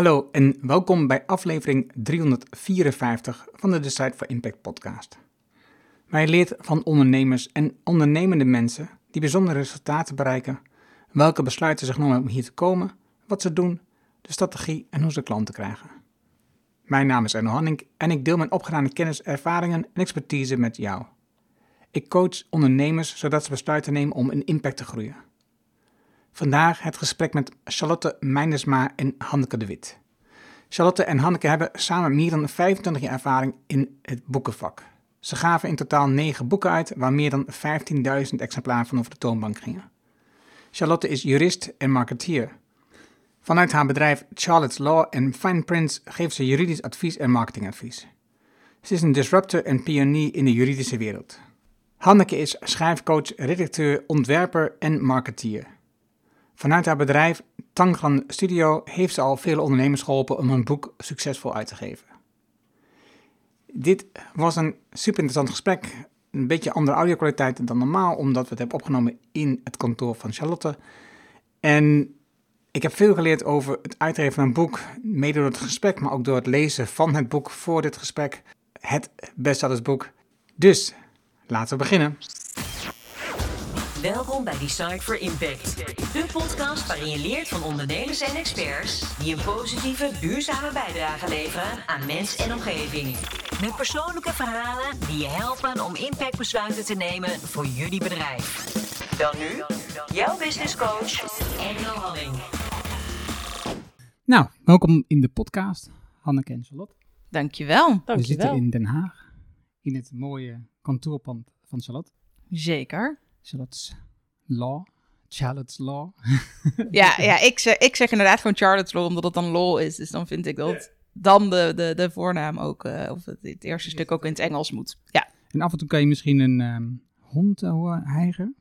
Hallo en welkom bij aflevering 354 van de Decide for Impact podcast. Wij leert van ondernemers en ondernemende mensen die bijzondere resultaten bereiken, welke besluiten zich nemen om hier te komen, wat ze doen, de strategie en hoe ze klanten krijgen. Mijn naam is Erno Hanning en ik deel mijn opgedane kennis, ervaringen en expertise met jou. Ik coach ondernemers zodat ze besluiten nemen om een impact te groeien. Vandaag het gesprek met Charlotte Meindersma en Hanneke de Wit. Charlotte en Hanneke hebben samen meer dan 25 jaar ervaring in het boekenvak. Ze gaven in totaal 9 boeken uit, waar meer dan 15.000 exemplaren van over de toonbank gingen. Charlotte is jurist en marketeer. Vanuit haar bedrijf Charlotte's Law en Fine Prints geeft ze juridisch advies en marketingadvies. Ze is een disruptor en pionier in de juridische wereld. Hanneke is schrijfcoach, redacteur, ontwerper en marketeer. Vanuit haar bedrijf Tangran Studio heeft ze al vele ondernemers geholpen om hun boek succesvol uit te geven. Dit was een super interessant gesprek. Een beetje andere audio-kwaliteit dan normaal, omdat we het hebben opgenomen in het kantoor van Charlotte. En ik heb veel geleerd over het uitgeven van een boek, mede door het gesprek, maar ook door het lezen van het boek voor dit gesprek. Het bestsellersboek. Dus, laten we beginnen. Welkom bij Decide for Impact, de podcast waarin je leert van ondernemers en experts die een positieve, duurzame bijdrage leveren aan mens en omgeving. Met persoonlijke verhalen die je helpen om impactbesluiten te nemen voor jullie bedrijf. Dan nu, jouw business coach, Engel Halling. Nou, welkom in de podcast, Hanneke en Charlotte. Dankjewel. We zitten in Den Haag, in het mooie kantoorpand van Charlotte. Zeker. Charlotte's Law. Charlotte's Law. Ja, ja ik, zeg, ik zeg inderdaad gewoon Charlotte's Law, omdat het dan law is. Dus dan vind ik dat dan de, de, de voornaam ook, eh, of het, het eerste stuk ook in het Engels moet. Ja, En af en toe kan je misschien een ehm, hond uh, horen hijgen.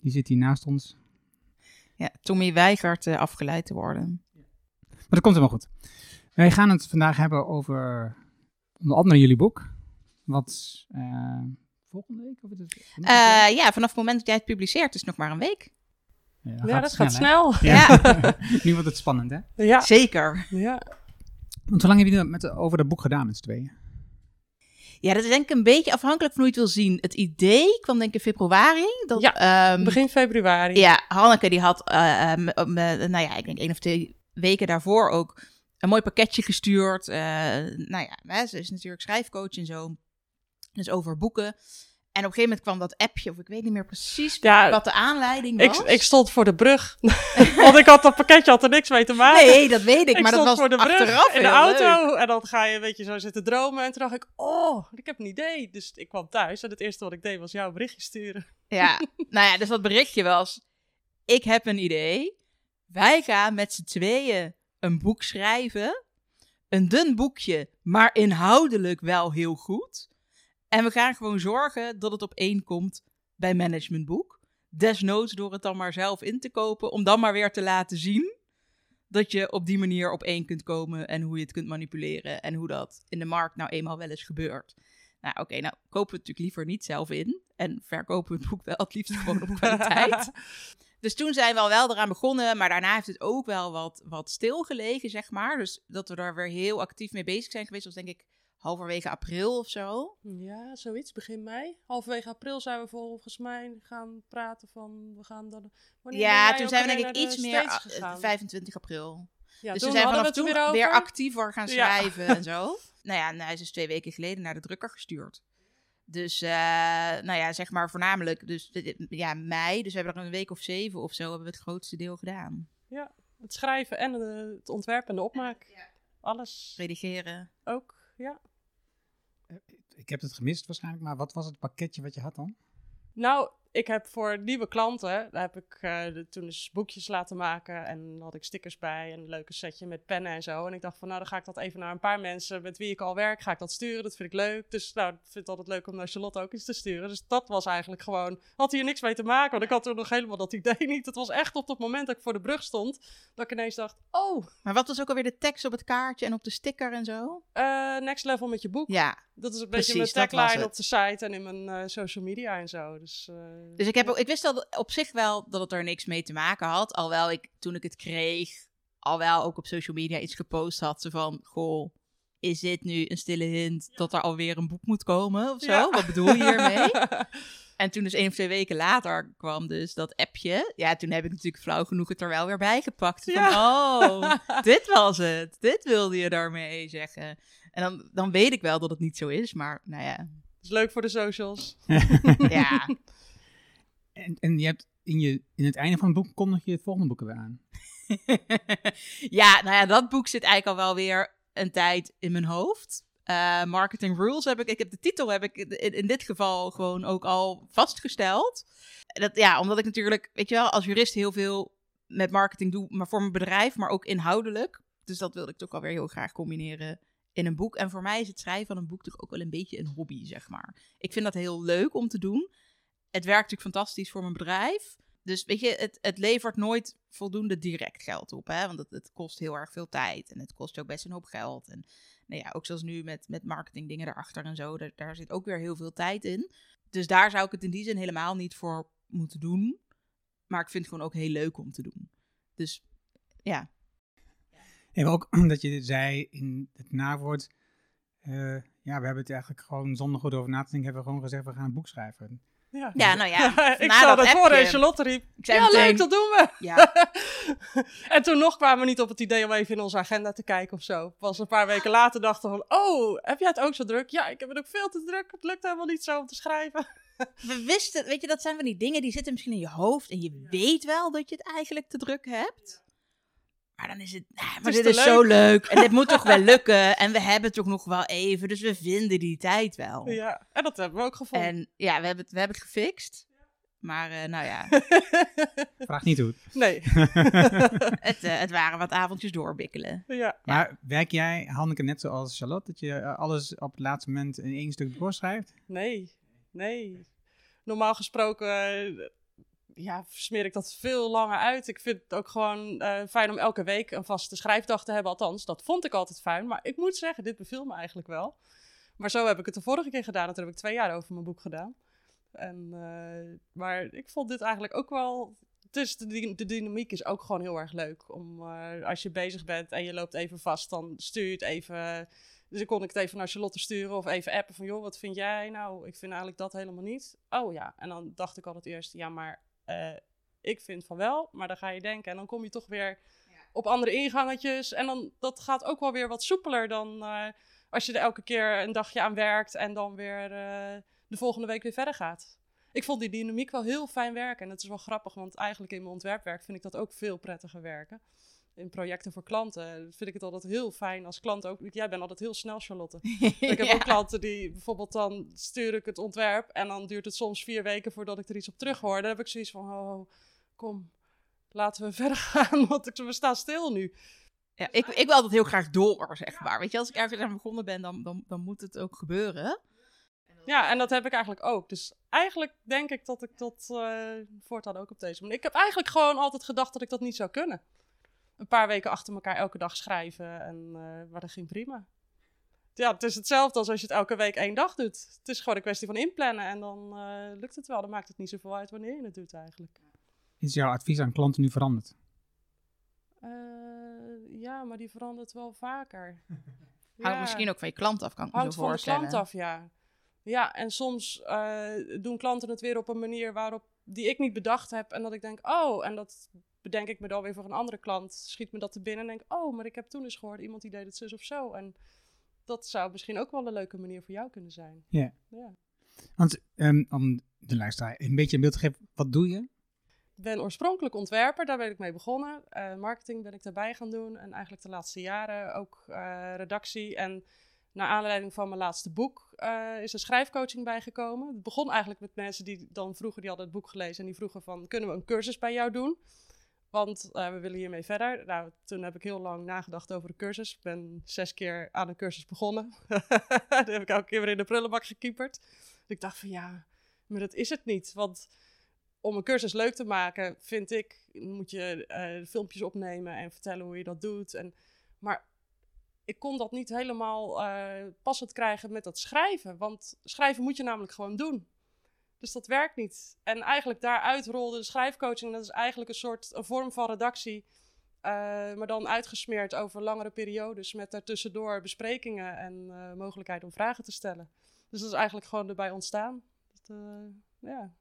Die zit hier naast ons. ja Tommy weigert eh, afgeleid te worden. Maar dat komt helemaal goed. Wij gaan het vandaag hebben over onder andere jullie boek. Wat eh, volgende week? Of het is, Eh, ja, vanaf het moment dat jij het publiceert is het nog maar een week. ja, Ja, dat gaat snel. Ja. nu wordt het spannend, hè? Ja. Zeker. ja. Want hoe lang heb je met, over dat boek gedaan met z'n tweeën? Ja, dat is denk ik een beetje afhankelijk van hoe je het wil zien. Het idee kwam denk ik in februari. Dat, Ja, ehm, Begin februari. Ja, Hanneke die had, eh, eh, m- m- nou ja, ik denk één of twee weken daarvoor ook een mooi pakketje gestuurd. Eh, nou ja, hè, ze is natuurlijk schrijfcoach en zo. Dus over boeken. En op een gegeven moment kwam dat appje, of ik weet niet meer precies Ja, wat de aanleiding ik, was. ik stond voor de brug. Want ik had dat pakketje had er niks mee te maken. Nee, dat weet ik, ik maar dat was voor de brug achteraf in de auto. leuk. En dan ga je een beetje zo zitten dromen. En toen dacht ik, oh, ik heb een idee. Dus ik kwam thuis. En het eerste wat ik deed was jou een berichtje sturen. Ja, nou ja, dus dat berichtje was, ik heb een idee. Wij gaan met z'n tweeën een boek schrijven. Een dun boekje, maar inhoudelijk wel heel goed. En we gaan gewoon zorgen dat het op één komt bij managementboek. Desnoods door het dan maar zelf in te kopen, om dan maar weer te laten zien dat je op die manier op één kunt komen en hoe je het kunt manipuleren en hoe dat in de markt nou eenmaal wel eens gebeurt. Nou, oké, nou kopen we het natuurlijk liever niet zelf in en verkopen we het boek wel het liefst gewoon op kwaliteit. Dus toen zijn we al wel eraan begonnen, maar daarna heeft het ook wel wat, wat stilgelegen, zeg maar. Dus dat we daar weer heel actief mee bezig zijn geweest, was denk ik halverwege april of zo. Ja, zoiets. Begin mei. Halverwege april zijn we volgens mij gaan praten van, we gaan dan... ja, toen zijn we denk ik iets meer, States ah, gegaan? 25 april. Ja, dus toen we zijn vanaf we toen er weer, actiever gaan Ja. schrijven en zo. Nou ja, en hij is dus twee weken geleden naar de drukker gestuurd. Dus, eh, nou ja, zeg maar voornamelijk, dus ja, mei. Dus we hebben er een week of zeven of zo, hebben we het grootste deel gedaan. Het schrijven en de- het ontwerpen en de opmaak. Alles Redigeren. ook, ja. Ik heb het gemist waarschijnlijk, maar wat was het pakketje wat je had dan? Nou, ik heb voor nieuwe klanten, daar heb ik eh, de- toen eens boekjes laten maken en dan had ik stickers bij en een leuke setje met pennen en zo. En ik dacht van, nou dan ga ik dat even naar een paar mensen met wie ik al werk, ga ik dat sturen, dat vind ik leuk. Dus nou, ik vind het altijd leuk om naar Charlotte ook iets te sturen. Dus dat was eigenlijk gewoon, had hier niks mee te maken, want ik had toen nog helemaal dat idee niet. Het was echt op het moment dat ik voor de brug stond, dat ik ineens dacht, oh, Maar wat was ook alweer de tekst op het kaartje en op de sticker en zo? eh, next level met je boek. Ja, Dat is een Precies, beetje mijn tagline op de site en in mijn eh, social media en zo. Dus, eh, dus ik, heb, ook- ik wist al op zich wel dat het er niks mee te maken had. Alhoewel ik, toen ik het kreeg, al wel ook op social media iets gepost had. Zo van, goh, is dit nu een stille hint dat er alweer een boek moet komen of zo? Ja. Wat bedoel je hiermee? En toen dus één of twee weken later kwam dus dat appje. Ja, toen heb ik natuurlijk flauw genoeg het er wel weer bij gepakt. Van, oh, dit was het. Dit wilde je daarmee zeggen. En dan, dan weet ik wel dat het niet zo is, maar nou ja. is leuk voor de socials. ja. En, en je hebt in, je, in het einde van het boek kondig je het volgende boek weer aan. ja, nou ja, dat boek zit eigenlijk al wel weer een tijd in mijn hoofd. Eh, marketing Rules heb ik, ik heb de titel heb ik in, in dit geval gewoon ook al vastgesteld. Dat, ja, omdat ik natuurlijk, weet je wel, als jurist heel veel met marketing doe, maar voor mijn bedrijf, maar ook inhoudelijk. Dus dat wilde ik toch alweer heel graag combineren in een boek. En voor mij is het schrijven van een boek toch ook wel een beetje een hobby, zeg maar. Ik vind dat heel leuk om te doen. Het werkt natuurlijk fantastisch voor mijn bedrijf. Dus weet je, het, het levert nooit voldoende direct geld op. Hè? Want het, kost heel erg veel tijd. En het kost ook best een hoop geld. En nou ja, ook zoals nu met, met marketing dingen erachter en zo. Daar, daar zit ook weer heel veel tijd in. Dus daar zou ik het in die zin helemaal niet voor moeten doen. Maar ik vind het gewoon ook heel leuk om te doen. Dus ja. En ook dat je zei in het nawoord. eh, ja, we hebben het eigenlijk gewoon zonder goed over na te denken, hebben we gewoon gezegd, we gaan een boek schrijven. Ja, Ja, nou ja. ik na zag dat voor en Charlotte riep, Ik zei ja meteen- leuk, dat doen we. Ja, en toen nog kwamen we niet op het idee om even in onze agenda te kijken of zo. Pas een paar weken later dachten we van, oh, heb jij het ook zo druk? Ja, ik heb het ook veel te druk. Het lukt helemaal niet zo om te schrijven. we wisten, weet je, dat zijn van die dingen die zitten misschien in je hoofd. En je weet wel dat je het eigenlijk te druk hebt. Maar dan is het, ah, maar is dit is leuk. zo leuk. En dit moet toch wel lukken. En we hebben toch nog wel even. Dus we vinden die tijd wel. Ja, en dat hebben we ook gevonden. En ja, we hebben het, we hebben het gefixt. Maar eh, nou ja, Vraag niet hoe. Nee, het, eh, het waren wat avondjes doorbikkelen. ja. Maar werk jij, Hanneke, net zoals Charlotte, dat je eh, alles op het laatste moment in één stuk doorschrijft? Nee, nee. Normaal gesproken ja, smeer ik dat veel langer uit. Ik vind het ook gewoon eh, fijn om elke week een vaste schrijfdag te hebben. Althans, dat vond ik altijd fijn. Maar ik moet zeggen, dit beviel me eigenlijk wel. Maar zo heb ik het de vorige keer gedaan. Toen heb ik twee jaar over mijn boek gedaan. En, eh, maar ik vond dit eigenlijk ook wel... Dus de, de dynamiek is ook gewoon heel erg leuk. Om, eh, als je bezig bent en je loopt even vast, dan stuur je het even... Dus dan kon ik het even naar Charlotte sturen of even appen van... joh, wat vind jij? Nou, ik vind eigenlijk dat helemaal niet. Oh ja, en dan dacht ik altijd eerst... ja, maar eh, ik vind van wel. Maar dan ga je denken en dan kom je toch weer op andere ingangetjes. En dan, dat gaat ook wel weer wat soepeler dan eh, als je er elke keer een dagje aan werkt... en dan weer eh, de volgende week weer verder gaat. Ik vond die dynamiek wel heel fijn werken. En het is wel grappig, want eigenlijk in mijn ontwerpwerk vind ik dat ook veel prettiger werken. In projecten voor klanten vind ik het altijd heel fijn als klant ook. Jij bent altijd heel snel, Charlotte. Ik heb ook klanten die bijvoorbeeld dan stuur ik het ontwerp en dan duurt het soms vier weken voordat ik er iets op terug hoor. Dan heb ik zoiets van, oh, kom, laten we verder gaan, want ik- we staan stil nu. Ja, ik, ik wil altijd heel graag door, zeg maar. Weet je, als ik ergens aan begonnen ben, dan, dan, dan moet het ook gebeuren. Ja, en dat heb ik eigenlijk ook. Dus eigenlijk denk ik dat ik dat eh, voortaan ook op deze manier. Ik heb eigenlijk gewoon altijd gedacht dat ik dat niet zou kunnen. Een paar weken achter elkaar elke dag schrijven en eh maar dat ging prima. Ja, het is hetzelfde als als je het elke week één dag doet. Het is gewoon een kwestie van inplannen en dan eh, lukt het wel. Dan maakt het niet zoveel uit wanneer je het doet eigenlijk. Is jouw advies aan klanten nu veranderd? Eh, ja, maar die verandert wel vaker. Hangt Ja. misschien ook van je klant af, kan ik me Hangt van de klant af, ja. Ja, en soms eh, doen klanten het weer op een manier waarop die ik niet bedacht heb. En dat ik denk, oh, en dat bedenk ik me dan weer voor een andere klant. Schiet me dat te binnen en denk, oh, maar ik heb toen eens gehoord, iemand die deed het zus of zo. En dat zou misschien ook wel een leuke manier voor jou kunnen zijn. Ja. Ja. Want ehm, om de luisteraar een beetje een beeld te geven, wat doe je? Ik ben oorspronkelijk ontwerper, daar ben ik mee begonnen. Eh, marketing ben ik daarbij gaan doen en eigenlijk de laatste jaren ook eh, redactie. En naar aanleiding van mijn laatste boek eh, is er schrijfcoaching bijgekomen. Het begon eigenlijk met mensen die dan vroeger, die hadden het boek gelezen en die vroegen van, kunnen we een cursus bij jou doen? Want eh, we willen hiermee verder. Nou, toen heb ik heel lang nagedacht over de cursus. Ik ben zes keer aan een cursus begonnen. Daar heb ik elke keer weer in de prullenbak gekieperd. Dus ik dacht van ja, maar dat is het niet. Want om een cursus leuk te maken, vind ik, moet je eh, filmpjes opnemen en vertellen hoe je dat doet. En, maar ik kon dat niet helemaal eh, passend krijgen met dat schrijven. Want schrijven moet je namelijk gewoon doen. Dus dat werkt niet. En eigenlijk daaruit rolde de schrijfcoaching. Dat is eigenlijk een soort een vorm van redactie. Eh, maar dan uitgesmeerd over langere periodes met daartussendoor besprekingen en eh, mogelijkheid om vragen te stellen. Dus dat is eigenlijk gewoon erbij ontstaan. Dat, eh, ja.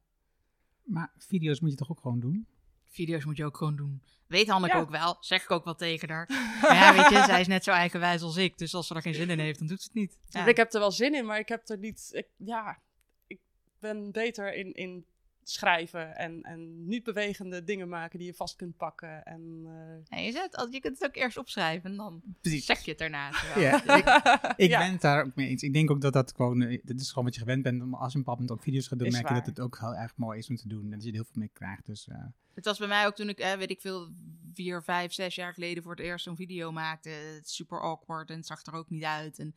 Maar video's moet je toch ook gewoon doen? Video's moet je ook gewoon doen. Weet Hanneke Ja. ook wel. Zeg ik ook wel tegen haar. Maar ja, weet je, zij is net zo eigenwijs als ik. Dus als ze er geen zin in heeft, dan doet ze het niet. Ja. Ik heb er wel zin in, maar ik heb er niet. Ik, ja, ben beter in, in schrijven en, en niet bewegende dingen maken die je vast kunt pakken. En, eh, Nee, je, zet, als- je kunt het ook eerst opschrijven en dan Precies. zeg je het daarna. Ja, ik, ik Ja. ben het daar ook mee eens. Ik denk ook dat dat gewoon, eh, dit is gewoon wat je gewend bent. om Als je een bepaald moment ook video's gaat doen, Is merk je dat het ook heel erg mooi is om te doen. En dat je er heel veel mee krijgt. Dus eh, Het was bij mij ook toen ik, eh, weet ik veel, vier, vijf, zes jaar geleden voor het eerst zo'n video maakte. Het super awkward en het zag er ook niet uit. En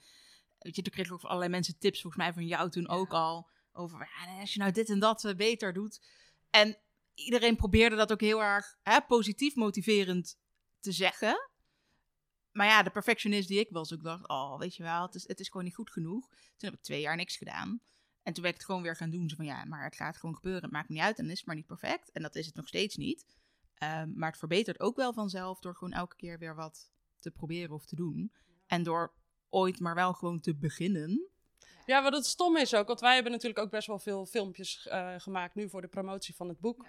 weet je, toen kreeg ik ook van allerlei mensen tips, volgens mij van jou toen ook al. Over, ja, als je nou dit en dat eh, beter doet. En iedereen probeerde dat ook heel erg hè, positief motiverend te zeggen. Maar ja, de perfectionist die ik was, ook dacht, oh, weet je wel, het is, het is gewoon niet goed genoeg. Toen heb ik twee jaar niks gedaan. En toen ben ik het gewoon weer gaan doen. Zo van, ja, maar het gaat gewoon gebeuren. Het maakt me niet uit en dan is het maar niet perfect. En dat is het nog steeds niet. Ehm, maar het verbetert ook wel vanzelf door gewoon elke keer weer wat te proberen of te doen. En door ooit maar wel gewoon te beginnen. Ja, wat het stom is ook, want wij hebben natuurlijk ook best wel veel filmpjes eh, gemaakt nu voor de promotie van het boek.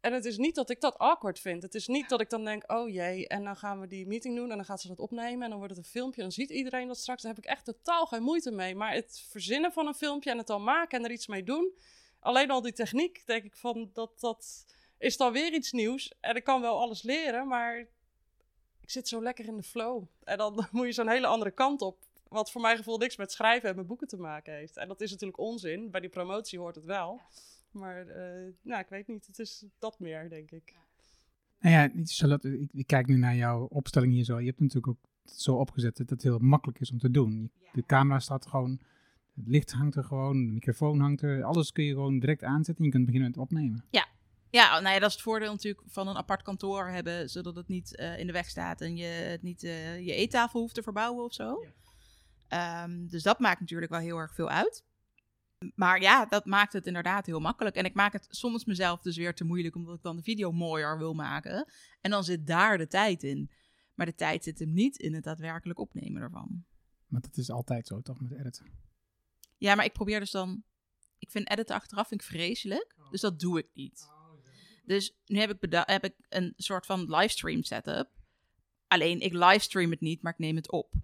En het is niet dat ik dat awkward vind. Het is niet dat ik dan denk, oh jee, en dan gaan we die meeting doen en dan gaat ze dat opnemen en dan wordt het een filmpje. En dan ziet iedereen dat straks. Daar heb ik echt totaal geen moeite mee. Maar het verzinnen van een filmpje en het dan maken en er iets mee doen. Alleen al die techniek, denk ik van, dat, dat is dan weer iets nieuws. En ik kan wel alles leren, maar ik zit zo lekker in de flow. En dan moet je zo'n hele andere kant op. Wat voor mijn gevoel niks met schrijven en met boeken te maken heeft. En dat is natuurlijk onzin. Bij die promotie hoort het wel. Maar eh, nou, ik weet niet. Het is dat meer, denk ik. nou ja, Charlotte, ik, ik kijk nu naar jouw opstelling hier zo. Je hebt het natuurlijk ook zo opgezet dat het heel makkelijk is om te doen. De camera staat gewoon, het licht hangt er gewoon, de microfoon hangt er. Alles kun je gewoon direct aanzetten en je kunt beginnen met opnemen. Ja, nou ja, dat is het voordeel natuurlijk van een apart kantoor hebben. Zodat het niet eh, in de weg staat en je het niet eh, je eettafel hoeft te verbouwen of zo. Ehm, dus dat maakt natuurlijk wel heel erg veel uit. Maar ja, dat maakt het inderdaad heel makkelijk. En ik maak het soms mezelf dus weer te moeilijk, omdat ik dan de video mooier wil maken. En dan zit daar de tijd in. Maar de tijd zit hem niet in het daadwerkelijk opnemen ervan. Maar dat is altijd zo, toch, met editen. Ja, maar ik probeer dus dan. Ik vind editen achteraf vind ik vreselijk. Dus dat doe ik niet. Dus nu heb ik, heb ik een soort van livestream setup. Alleen ik livestream het niet, maar ik neem het op.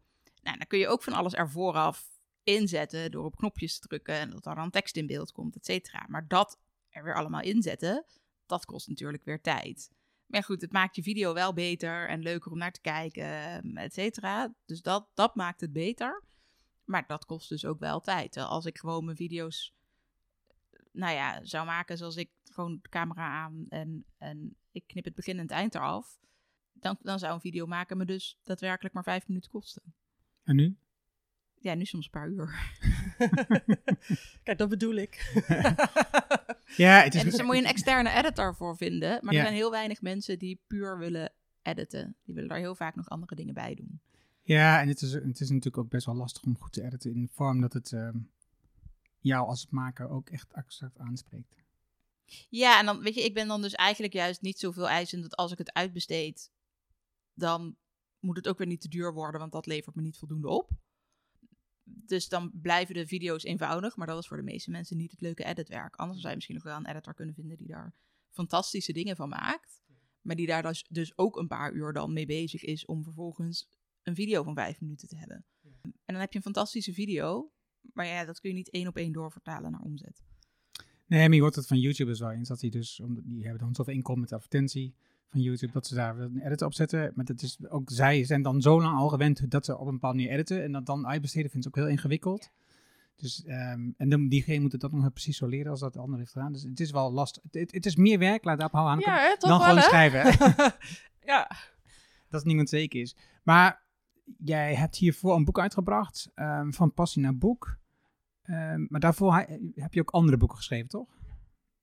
Nou, dan kun je ook van alles er vooraf inzetten door op knopjes te drukken en dat er dan tekst in beeld komt, et cetera. Maar dat er weer allemaal inzetten, dat kost natuurlijk weer tijd. Maar goed, het maakt je video wel beter en leuker om naar te kijken, et cetera. Dus dat, dat maakt het beter. Maar dat kost dus ook wel tijd. Als ik gewoon mijn video's, nou ja, zou maken zoals ik gewoon de camera aan en, en ik knip het begin en het eind eraf. Dan, dan zou een video maken me dus daadwerkelijk maar vijf minuten kosten. En nu? Ja, nu soms een paar uur. Kijk, dat bedoel ik. Ja, het is... En dus daar moet je een externe editor voor vinden. Maar Ja. er zijn heel weinig mensen die puur willen editen. Die willen daar heel vaak nog andere dingen bij doen. Ja, en het is, het is natuurlijk ook best wel lastig om goed te editen in een vorm dat het ehm, jou als maker ook echt exact aanspreekt. Ja, en dan weet je, ik ben dan dus eigenlijk juist niet zoveel eisend dat als ik het uitbesteed, dan moet het ook weer niet te duur worden, want dat levert me niet voldoende op. Dus dan blijven de video's eenvoudig, maar dat is voor de meeste mensen niet het leuke editwerk. Anders zou je misschien nog wel een editor kunnen vinden die daar fantastische dingen van maakt. Maar die daar dus, dus ook een paar uur dan mee bezig is om vervolgens een video van vijf minuten te hebben. En dan heb je een fantastische video, maar ja, dat kun je niet één op één doorvertalen naar omzet. Nee, maar je hoort het van YouTubers wel eens, dat die dus, omdat die hebben dan zoveel inkomen met advertentie van YouTube, dat ze daar een edit op zetten. Maar dat is, ook zij zijn dan zo lang al gewend dat ze op een bepaalde manier editen en dat dan uitbesteden vinden ze ook heel ingewikkeld. Dus, ehm, en dan, diegene moet het dan nog precies zo leren als dat de ander heeft gedaan. Dus het is wel lastig. Het, is meer werk, laat dat houden Ja, hè, toch dan wel, gewoon hè? schrijven. Ja. dat is niemand zeker is. Maar jij hebt hiervoor een boek uitgebracht, ehm, van passie naar boek. Ehm, maar daarvoor heb je ook andere boeken geschreven, toch?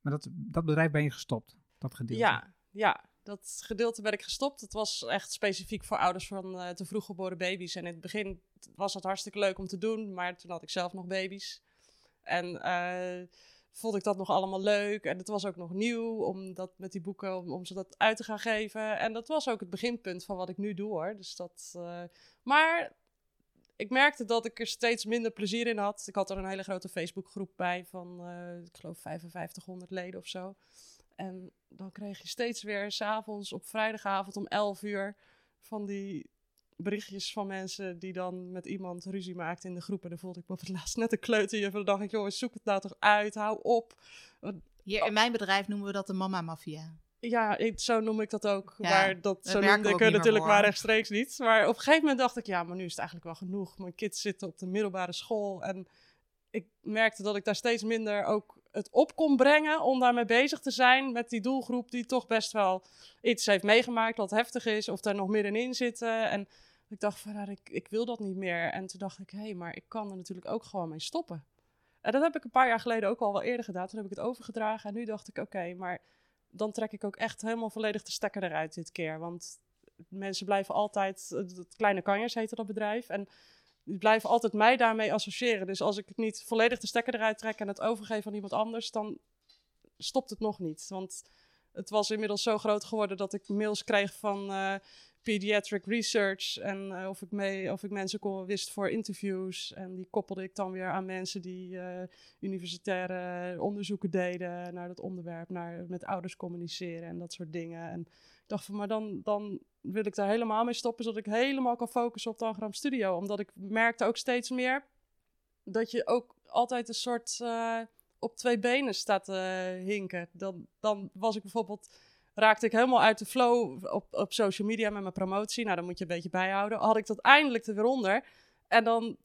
Maar dat, dat bedrijf ben je gestopt, dat gedeelte. Ja, ja, dat gedeelte ben ik gestopt. Het was echt specifiek voor ouders van eh, te vroeg geboren baby's. En in het begin was het hartstikke leuk om te doen, maar toen had ik zelf nog baby's. En eh, vond ik dat nog allemaal leuk. En het was ook nog nieuw om dat met die boeken, om, om ze dat uit te gaan geven. En dat was ook het beginpunt van wat ik nu doe hoor. Dus dat, uh, maar ik merkte dat ik er steeds minder plezier in had. Ik had er een hele grote Facebookgroep bij van, uh, ik geloof 5500 leden of zo. En dan kreeg je steeds weer s'avonds op vrijdagavond om 11 uur van die berichtjes van mensen die dan met iemand ruzie maakten in de groep. En dan voelde ik me op het laatst net een kleuterje. Dan dacht ik, jongens, zoek het nou toch uit, hou op. Hier in mijn bedrijf noemen we dat de mama-mafia. Ja, ik, zo noem ik dat ook. Ja, maar dat, zo noemde ik natuurlijk maar rechtstreeks niet. Maar op een gegeven moment dacht ik, ja, maar nu is het eigenlijk wel genoeg. Mijn kids zitten op de middelbare school. En ik merkte dat ik daar steeds minder ook het op kon brengen om daarmee bezig te zijn met die doelgroep die toch best wel iets heeft meegemaakt wat heftig is of daar nog middenin zitten. En ik dacht van, nou, ik, ik wil dat niet meer. En toen dacht ik, hé, hey, maar ik kan er natuurlijk ook gewoon mee stoppen. En dat heb ik een paar jaar geleden ook al wel eerder gedaan. Toen heb ik het overgedragen en nu dacht ik, oké, maar dan trek ik ook echt helemaal volledig de stekker eruit dit keer. Want mensen blijven altijd, het Kleine Kanjers heette dat bedrijf, en blijven altijd mij daarmee associëren. Dus als ik het niet volledig de stekker eruit trek en het overgeef aan iemand anders, dan stopt het nog niet. Want het was inmiddels zo groot geworden dat ik mails kreeg van uh, pediatric research en uh, of, ik mee, of ik mensen kon wist voor interviews. En die koppelde ik dan weer aan mensen die uh, universitaire onderzoeken deden naar dat onderwerp, naar met ouders communiceren en dat soort dingen. En ik dacht van, maar dan, dan wil ik daar helemaal mee stoppen, zodat ik helemaal kan focussen op Tangram Studio. Omdat ik merkte ook steeds meer dat je ook altijd een soort uh, op twee benen staat te hinken. Dan, dan was ik bijvoorbeeld, raakte ik helemaal uit de flow op, op social media met mijn promotie. Nou, dan moet je een beetje bijhouden. Had ik dat eindelijk er weer onder. En dan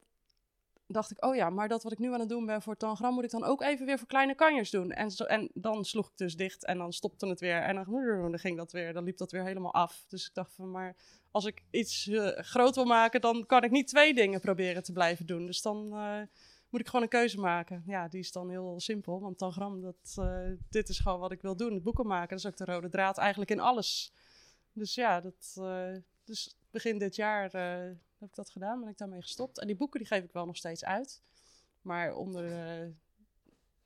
dacht ik, oh ja, maar dat wat ik nu aan het doen ben voor Tangram, moet ik dan ook even weer voor kleine kanjers doen. En, en dan sloeg ik dus dicht en dan stopte het weer. En dan, ging dat weer, dan liep dat weer helemaal af. Dus ik dacht van, maar als ik iets uh, groot wil maken, dan kan ik niet twee dingen proberen te blijven doen. Dus dan uh, moet ik gewoon een keuze maken. Ja, die is dan heel simpel, want Tangram, dat, uh, dit is gewoon wat ik wil doen. Boeken maken, dat is ook de rode draad eigenlijk in alles. Dus ja, dat, dus begin dit jaar heb ik dat gedaan, ben ik daarmee gestopt. En die boeken die geef ik wel nog steeds uit. Maar onder,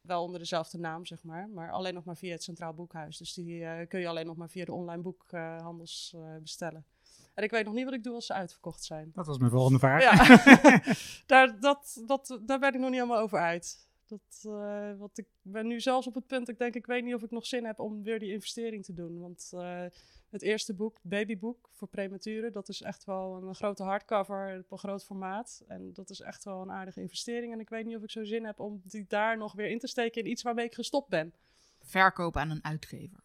wel onder dezelfde naam, zeg maar. Maar alleen nog maar via het Centraal Boekhuis. Dus die kun je alleen nog maar via de online boekhandels bestellen. En ik weet nog niet wat ik doe als ze uitverkocht zijn. Dat was mijn volgende vraag. Ja, daar, dat, dat, daar ben ik nog niet helemaal over uit. Dat, uh, wat ik ben nu zelfs op het punt, ik denk, ik weet niet of ik nog zin heb om weer die investering te doen. Want uh, het eerste boek, babyboek voor prematuren, dat is echt wel een grote hardcover op een groot formaat. En dat is echt wel een aardige investering. En ik weet niet of ik zo zin heb om die daar nog weer in te steken in iets waarmee ik gestopt ben. Verkopen aan een uitgever.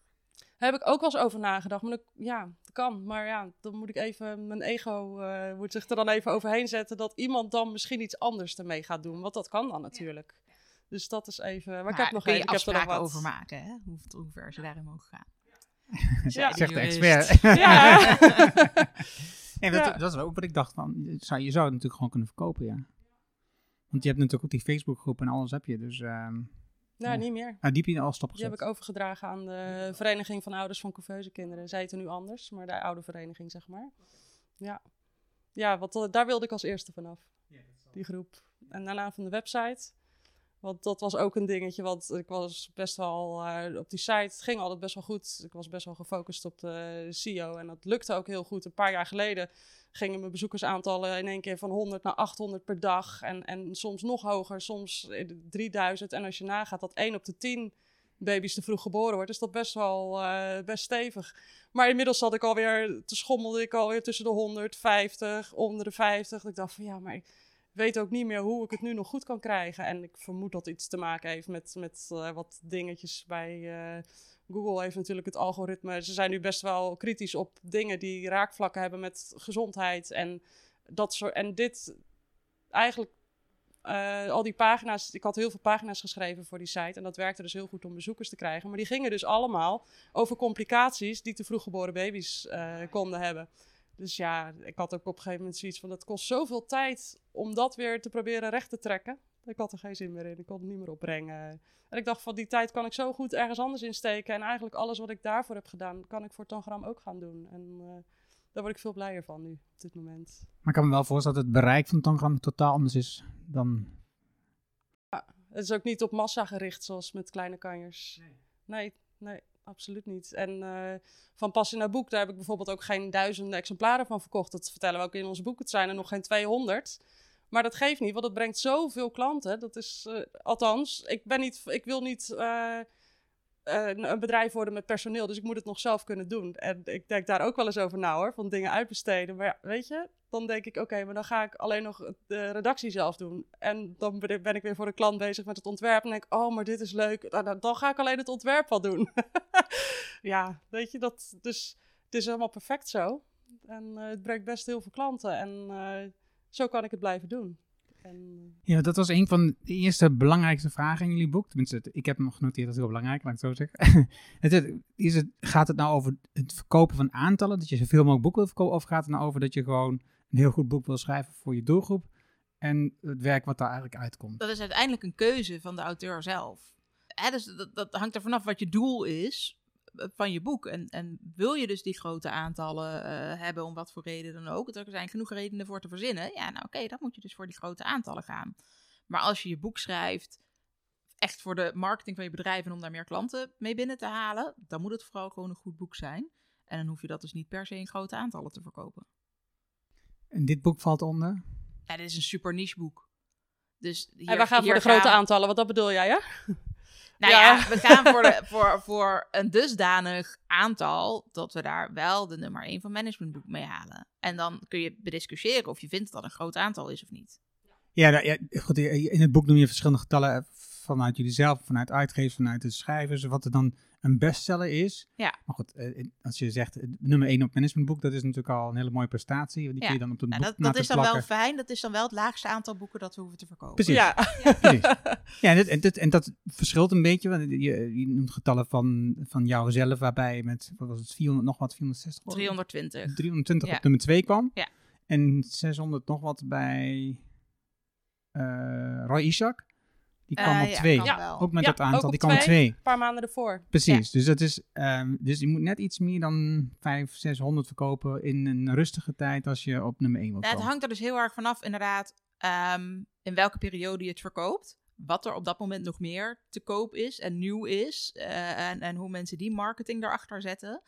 Daar heb ik ook wel eens over nagedacht. Maar dat, ja, dat kan. Maar ja, dan moet ik even, mijn ego uh, moet zich er dan even overheen zetten dat iemand dan misschien iets anders ermee gaat doen. Want dat kan dan natuurlijk. Ja. Dus dat is even. Maar, maar ik heb nog even. Ik heb er nog wat over maken, hè? Hoe, hoe ver ze daarin mogen gaan. ja. Zegt de expert. Ja. nee, dat, ja. dat, is ook wat ik dacht van. Je zou, je zou het natuurlijk gewoon kunnen verkopen, ja. Want je hebt natuurlijk ook die Facebookgroep en alles heb je, dus. Um, nou, ja. niet meer. Nou, die heb je al stopgezet. Die heb ik overgedragen aan de Vereniging van Ouders van Couveuse Kinderen. Zij heten nu anders, maar de oude vereniging, zeg maar. Ja, ja wat, daar wilde ik als eerste vanaf. Die groep. En daarna van de website. Want dat was ook een dingetje, want ik was best wel uh, op die site, het ging altijd best wel goed. Ik was best wel gefocust op de SEO en dat lukte ook heel goed. Een paar jaar geleden gingen mijn bezoekersaantallen in één keer van 100 naar 800 per dag. En, en soms nog hoger, soms 3000. En als je nagaat dat 1 op de 10 baby's te vroeg geboren wordt, is dat best wel uh, best stevig. Maar inmiddels zat ik alweer, te schommelde ik alweer tussen de 150, onder de 50. Ik dacht van ja, maar... Weet ook niet meer hoe ik het nu nog goed kan krijgen. En ik vermoed dat iets te maken heeft met, met uh, wat dingetjes bij uh, Google. Heeft natuurlijk het algoritme. Ze zijn nu best wel kritisch op dingen die raakvlakken hebben met gezondheid. En, dat soort, en dit eigenlijk. Uh, al die pagina's, ik had heel veel pagina's geschreven voor die site en dat werkte dus heel goed om bezoekers te krijgen. Maar die gingen dus allemaal over complicaties die te vroeg geboren baby's konden hebben. Dus ja, ik had ook op een gegeven moment zoiets van: dat kost zoveel tijd om dat weer te proberen recht te trekken. Ik had er geen zin meer in. Ik kon het niet meer opbrengen. En ik dacht: van die tijd kan ik zo goed ergens anders insteken. En eigenlijk alles wat ik daarvoor heb gedaan, kan ik voor Tangram ook gaan doen. En uh, daar word ik veel blijer van nu, op dit moment. Maar ik kan me wel voorstellen dat het bereik van Tangram totaal anders is dan. Ja, Het is ook niet op massa gericht zoals met kleine kanjers. Nee, nee, absoluut niet. En eh, van passie naar boek, daar heb ik bijvoorbeeld ook geen duizenden exemplaren van verkocht. Dat vertellen we ook in ons boek. Het zijn er nog geen 200. Maar dat geeft niet, want het brengt zoveel klanten. Dat is, eh, althans, ik, ben niet, ik wil niet eh, een bedrijf worden met personeel, dus ik moet het nog zelf kunnen doen. En ik denk daar ook wel eens over na hoor, van dingen uitbesteden. Maar ja, weet je, dan denk ik, oké, maar dan ga ik alleen nog de redactie zelf doen. En dan ben ik weer voor de klant bezig met het ontwerp. En denk ik, oh, maar dit is leuk. Nou, dan ga ik alleen het ontwerp wel doen. ja, weet je, dat, dus het is helemaal perfect zo. En het brengt best heel veel klanten. En zo kan ik het blijven doen. En... Ja, dat was een van de eerste belangrijkste vragen in jullie boek. Tenminste, ik heb hem genoteerd als heel belangrijk, laat ik het zo zeggen. het, is het, gaat het nou over het verkopen van aantallen, dat je zoveel mogelijk boeken wil verkopen, of gaat het nou over dat je gewoon een heel goed boek wil schrijven voor je doelgroep en het werk wat daar eigenlijk uitkomt? Dat is uiteindelijk een keuze van de auteur zelf. Dus dat, dat hangt er vanaf wat je doel is van je boek. En, en wil je dus die grote aantallen uh, hebben, om wat voor reden dan ook, er zijn genoeg redenen voor te verzinnen. Ja, nou oké, dan moet je dus voor die grote aantallen gaan. Maar als je je boek schrijft, echt voor de marketing van je bedrijf en om daar meer klanten mee binnen te halen, dan moet het vooral gewoon een goed boek zijn. En dan hoef je dat dus niet per se in grote aantallen te verkopen. En dit boek valt onder? Ja, dit is een super niche boek. Dus hier, en we gaan voor de grote aantallen, wat dat bedoel jij, ja? Nou ja, we gaan voor, de, voor, voor een dusdanig aantal dat we daar wel de nummer 1 van managementboek mee halen. En dan kun je bediscussiëren of je vindt dat een groot aantal is of niet. Ja, nou, ja goed, in het boek noem je verschillende getallen vanuit jullie zelf, vanuit uitgevers, vanuit de schrijvers, wat er dan een bestseller is. Ja. Maar goed, eh, als je zegt nummer 1 op managementboek, dat is natuurlijk al een hele mooie prestatie. Die kun je dan op boek dat, dat is dan wel fijn. Dat is dan wel het laagste aantal boeken dat we hoeven te verkopen. Precies. Ja, Precies. ja en, en, en, dat verschilt een beetje. Want je, je noemt getallen van, van jouzelf, waarbij met, wat was het, 400, nog wat, 460? 320. 320 op nummer 2 kwam. Ja. En 600 nog wat bij uh, Roy Ishak. Die kwam uh, op ja, twee. Ja. Ook met dat aantal. Die kwam op twee. Een paar maanden ervoor. Precies. Dus, dat is, um, dus je moet net iets meer dan 500, 600 verkopen in een rustige tijd als je op nummer 1 wilt nou, Het hangt er dus heel erg vanaf, inderdaad, um, in welke periode je het verkoopt. Wat er op dat moment nog meer te koop is en nieuw is. Uh, en, en hoe mensen die marketing daarachter zetten.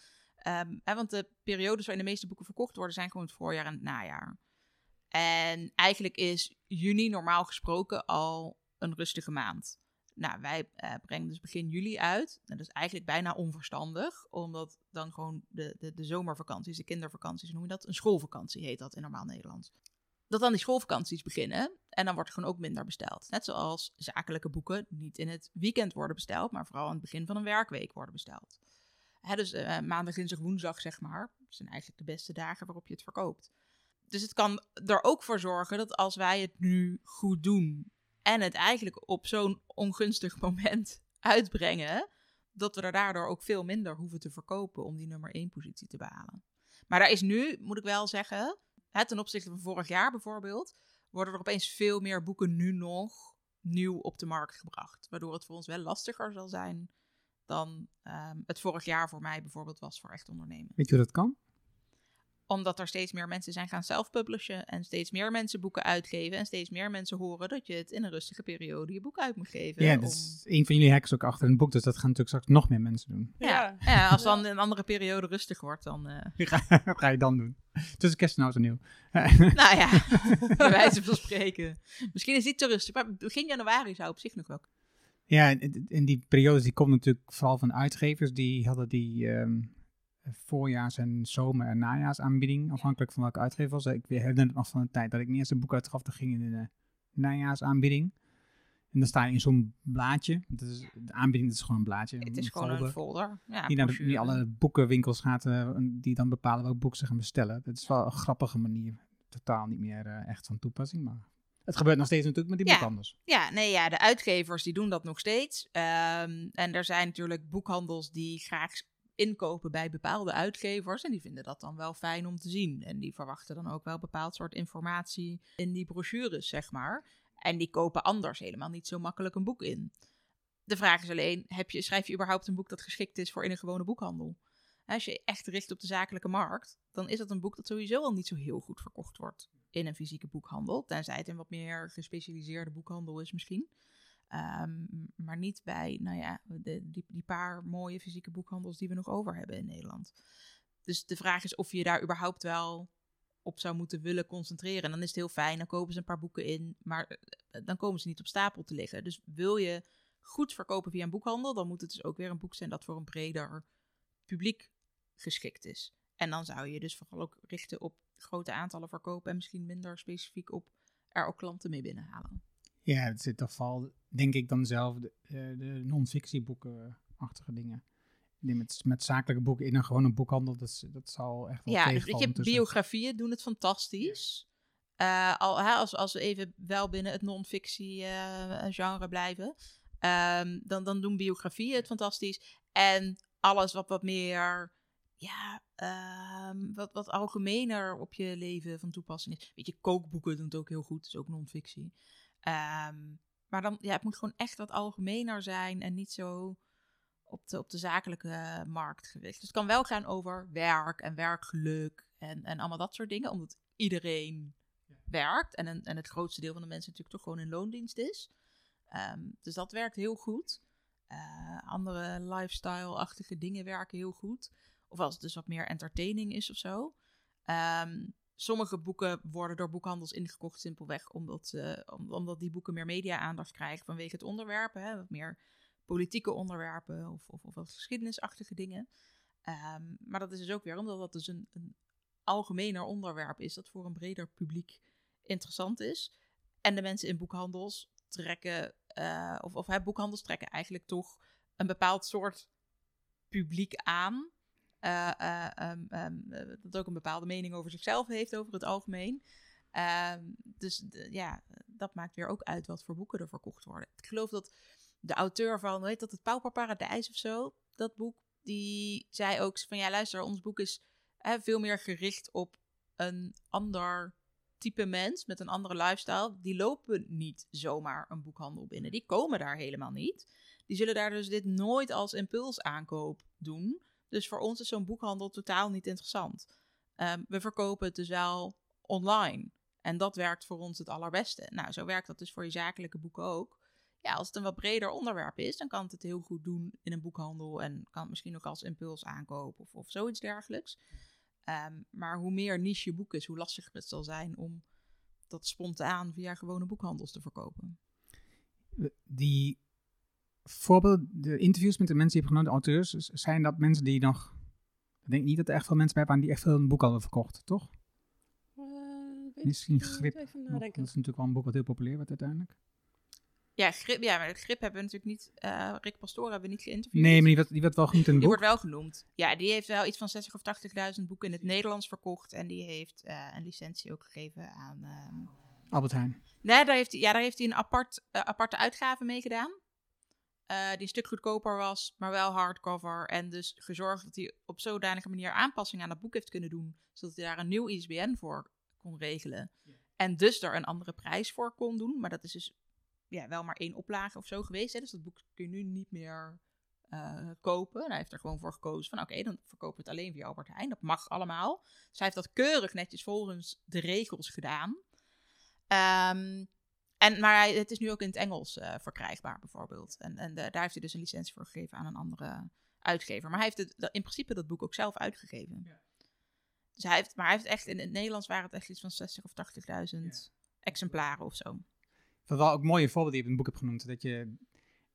Um, hè, want de periodes waarin de meeste boeken verkocht worden zijn gewoon het voorjaar en het najaar. En eigenlijk is juni normaal gesproken al een rustige maand. Nou, wij uh, brengen dus begin juli uit. dat is eigenlijk bijna onverstandig, omdat dan gewoon de, de, de zomervakanties, de kindervakanties, noem je dat? Een schoolvakantie heet dat in normaal Nederlands. Dat dan die schoolvakanties beginnen en dan wordt er gewoon ook minder besteld. Net zoals zakelijke boeken niet in het weekend worden besteld, maar vooral aan het begin van een werkweek worden besteld. Hè, dus uh, maandag, dinsdag, woensdag, zeg maar, zijn eigenlijk de beste dagen waarop je het verkoopt. Dus het kan er ook voor zorgen dat als wij het nu goed doen en het eigenlijk op zo'n ongunstig moment uitbrengen, dat we er daardoor ook veel minder hoeven te verkopen om die nummer 1 positie te behalen. Maar daar is nu, moet ik wel zeggen, hè, ten opzichte van vorig jaar bijvoorbeeld, worden er opeens veel meer boeken nu nog nieuw op de markt gebracht. Waardoor het voor ons wel lastiger zal zijn dan um, het vorig jaar voor mij bijvoorbeeld was voor echt ondernemen. Weet je hoe dat kan? Omdat er steeds meer mensen zijn gaan self-publishen en steeds meer mensen boeken uitgeven en steeds meer mensen horen dat je het in een rustige periode je boek uit moet geven. Ja, dat is een van jullie hacks ook achter een boek, dus dat gaan natuurlijk straks nog meer mensen doen. Ja, ja. als dan een andere periode rustig wordt, dan... Uh... Wat ga je dan doen? Tussen kerst en oud en nieuw. nou ja, bij wijze van spreken. Misschien is die te rustig, maar begin januari zou op zich nog wel. Ja, in die periodes die komt natuurlijk vooral van uitgevers, die hadden die... Um, voorjaars- en zomer- en najaarsaanbieding. Afhankelijk van welke uitgever was. Ik herinner het nog van de tijd dat ik mijn eerste boek uitgaf. Dat ging in de najaarsaanbieding. En dan sta je in zo'n blaadje. Dat is, de aanbieding is gewoon een blaadje. Het is gewoon een folder. Ja, die naar die alle boekenwinkels gaat, uh, die dan bepalen welk boek ze gaan bestellen. Dat is wel een grappige manier. Totaal niet meer uh, echt van toepassing, maar het gebeurt nog steeds natuurlijk met die ja. boekhandels. Ja, nee, ja, de uitgevers die doen dat nog steeds. Um, en er zijn natuurlijk boekhandels die graag inkopen bij bepaalde uitgevers. En die vinden dat dan wel fijn om te zien. En die verwachten dan ook wel bepaald soort informatie in die brochures, zeg maar. En die kopen anders helemaal niet zo makkelijk een boek in. De vraag is alleen, heb je, schrijf je überhaupt een boek dat geschikt is voor in een gewone boekhandel? Als je echt richt op de zakelijke markt, dan is dat een boek dat sowieso al niet zo heel goed verkocht wordt in een fysieke boekhandel. Tenzij het een wat meer gespecialiseerde boekhandel is misschien. Ehm, maar niet bij, nou ja, die, die paar mooie fysieke boekhandels die we nog over hebben in Nederland. Dus de vraag is of je daar überhaupt wel op zou moeten willen concentreren. En dan is het heel fijn, dan kopen ze een paar boeken in, maar eh, dan komen ze niet op stapel te liggen. Dus wil je goed verkopen via een boekhandel, dan moet het dus ook weer een boek zijn dat voor een breder publiek geschikt is. En dan zou je dus vooral ook richten op grote aantallen verkopen en misschien minder specifiek op er ook klanten mee binnenhalen. Ja, het zit toch vooral, denk ik dan zelf, de, eh, de non-fictieboeken-achtige dingen. Met, met zakelijke boeken in een gewone boekhandel, dat, is- dat zal echt wel Ja, dus weet je, biografieën doen het fantastisch. Eh, al, hè, als, als we even wel binnen het non-fictie eh, genre blijven, ehm, dan, dan doen biografieën het fantastisch. En alles wat wat meer, ja, ehm, wat, wat algemener op je leven van toepassing is. Weet je, kookboeken doen het ook heel goed, is ook non-fictie. Ehm, maar dan, ja, het moet gewoon echt wat algemener zijn en niet zo op de, op de zakelijke markt gericht. Dus het kan wel gaan over werk en werkgeluk en, en allemaal dat soort dingen, omdat iedereen werkt en, een, en het grootste deel van de mensen natuurlijk toch gewoon in loondienst is. Ehm, dus dat werkt heel goed. Eh, andere lifestyle-achtige dingen werken heel goed. Of als het dus wat meer entertaining is of zo. Ehm, sommige boeken worden door boekhandels ingekocht simpelweg omdat, omdat die boeken meer media-aandacht krijgen vanwege het onderwerp. Hè, wat meer politieke onderwerpen of, of, of wat geschiedenisachtige dingen. Ehm, maar dat is dus ook weer omdat dat dus een, een algemener onderwerp is dat voor een breder publiek interessant is. En de mensen in boekhandels trekken, eh, of, of hè, boekhandels trekken eigenlijk toch een bepaald soort publiek aan. Eh, eh, ehm, ehm, eh, dat ook een bepaalde mening over zichzelf heeft over het algemeen. Ehm, dus ja, dat maakt weer ook uit wat voor boeken er verkocht worden. Ik geloof dat de auteur van, weet dat, het Pauperparadijs of zo, dat boek, die zei ook van, ja luister, ons boek is hè, veel meer gericht op een ander type mens met een andere lifestyle. Die lopen niet zomaar een boekhandel binnen. Die komen daar helemaal niet. Die zullen daar dus dit nooit als impulsaankoop doen. Dus voor ons is zo'n boekhandel totaal niet interessant. Ehm, we verkopen het dus wel online. En dat werkt voor ons het allerbeste. Nou, zo werkt dat dus voor je zakelijke boeken ook. Ja, als het een wat breder onderwerp is, dan kan het het heel goed doen in een boekhandel. En kan het misschien ook als impulsaankoop of, of zoiets dergelijks. Ehm, maar hoe meer niche je boek is, hoe lastiger het zal zijn om dat spontaan via gewone boekhandels te verkopen. Die voorbeelden, de interviews met de mensen die hebben genomen, de auteurs, zijn dat mensen die nog... Ik denk niet dat er echt veel mensen bij waren die echt veel een boek hadden verkocht, toch? Eh, weet Misschien. Grip. Even Dat is natuurlijk wel een boek wat heel populair werd uiteindelijk. Ja, grip, ja maar het grip hebben we natuurlijk niet. eh, Rick Pastoor hebben we niet geïnterviewd. Nee, maar die werd, die werd wel genoemd in het Die boek. wordt wel genoemd. Ja, die heeft wel iets van 60 of 80.000 boeken in het Nederlands verkocht. En die heeft eh, een licentie ook gegeven aan. ehm, Albert Heijn. Nee, daar heeft hij, ja, daar heeft hij een apart, aparte uitgave mee gedaan. Eh, die een stuk goedkoper was, maar wel hardcover. En dus gezorgd dat hij op zodanige manier aanpassingen aan het boek heeft kunnen doen. Zodat hij daar een nieuw ISBN voor kon regelen. En dus er een andere prijs voor kon doen. Maar dat is dus ja, wel maar één oplage of zo geweest. Hè? Dus dat boek kun je nu niet meer eh, kopen. En hij heeft er gewoon voor gekozen van oké, dan verkopen we het alleen via Albert Heijn. Dat mag allemaal. Dus hij heeft dat keurig netjes volgens de regels gedaan. Ehm, en, maar hij, het is nu ook in het Engels eh, verkrijgbaar, bijvoorbeeld. En, en de- daar heeft hij dus een licentie voor gegeven aan een andere uitgever. Maar hij heeft het, in principe dat boek ook zelf uitgegeven. Dus hij heeft, maar hij heeft echt, in het Nederlands waren het echt iets van 60 of 80.000 exemplaren of zo. Dat wel ook mooie voorbeelden die je in het boek hebt genoemd. Dat je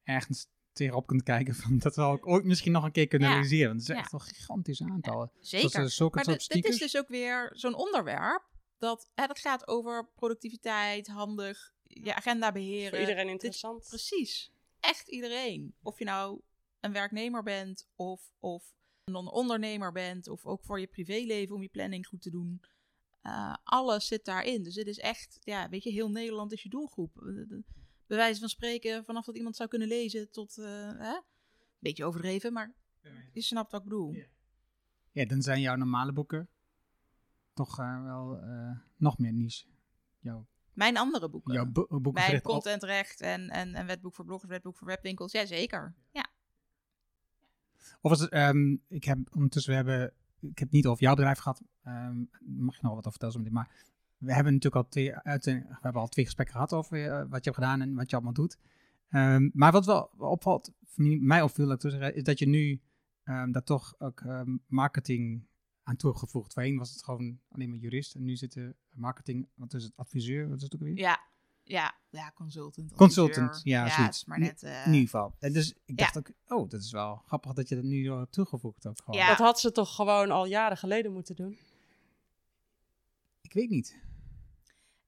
ergens tegenop kunt kijken van dat we ook ooit misschien nog een keer kunnen Ja. realiseren. Want het zijn Ja. echt wel gigantische aantallen. Zeker. Zoals, zulke Maar soort dit, dit is dus ook weer zo'n onderwerp. Dat, hè, dat gaat over productiviteit, handig, je agenda beheren. Voor iedereen Dit- interessant. Precies. Echt iedereen. Of je nou een werknemer bent of, of een ondernemer bent. Of ook voor je privéleven om je planning goed te doen. Eh, alles zit daarin. Dus dit is echt, ja, weet je, heel Nederland is je doelgroep. Eh, de- Bij wijze van spreken, vanaf dat iemand zou kunnen lezen tot, eh, hè? beetje overdreven, maar je snapt wat ik bedoel. Ja, dan zijn jouw normale boeken toch eh, wel eh, nog meer niche. Jouw, Mijn andere boeken. bo- Mijn contentrecht en, en, en wetboek voor bloggers, wetboek voor webwinkels. Jazeker. Ja. Of het, ehm, ik heb ondertussen, we hebben, ik heb het niet over jouw bedrijf gehad, ehm, mag je nog wat over vertellen maar we hebben natuurlijk al twee, uit, we hebben al twee gesprekken gehad over eh, wat je hebt gedaan en wat je allemaal doet. Ehm, maar wat wel opvalt, mij opviel, dat zeggen, is dat je nu um, daar toch ook um, marketing aan toegevoegd. Voorheen was het gewoon alleen maar jurist en nu zit er marketing, wat is het, adviseur, wat is het ook weer? Ja, ja, ja, consultant. Consultant, ja, ja zoiets. maar net, uh, in ieder geval. En dus ik dacht ook, oh, dat is wel grappig dat je dat nu hebt toegevoegd. Ook gewoon. Ja. Dat had ze toch gewoon al jaren geleden moeten doen? Ik weet niet.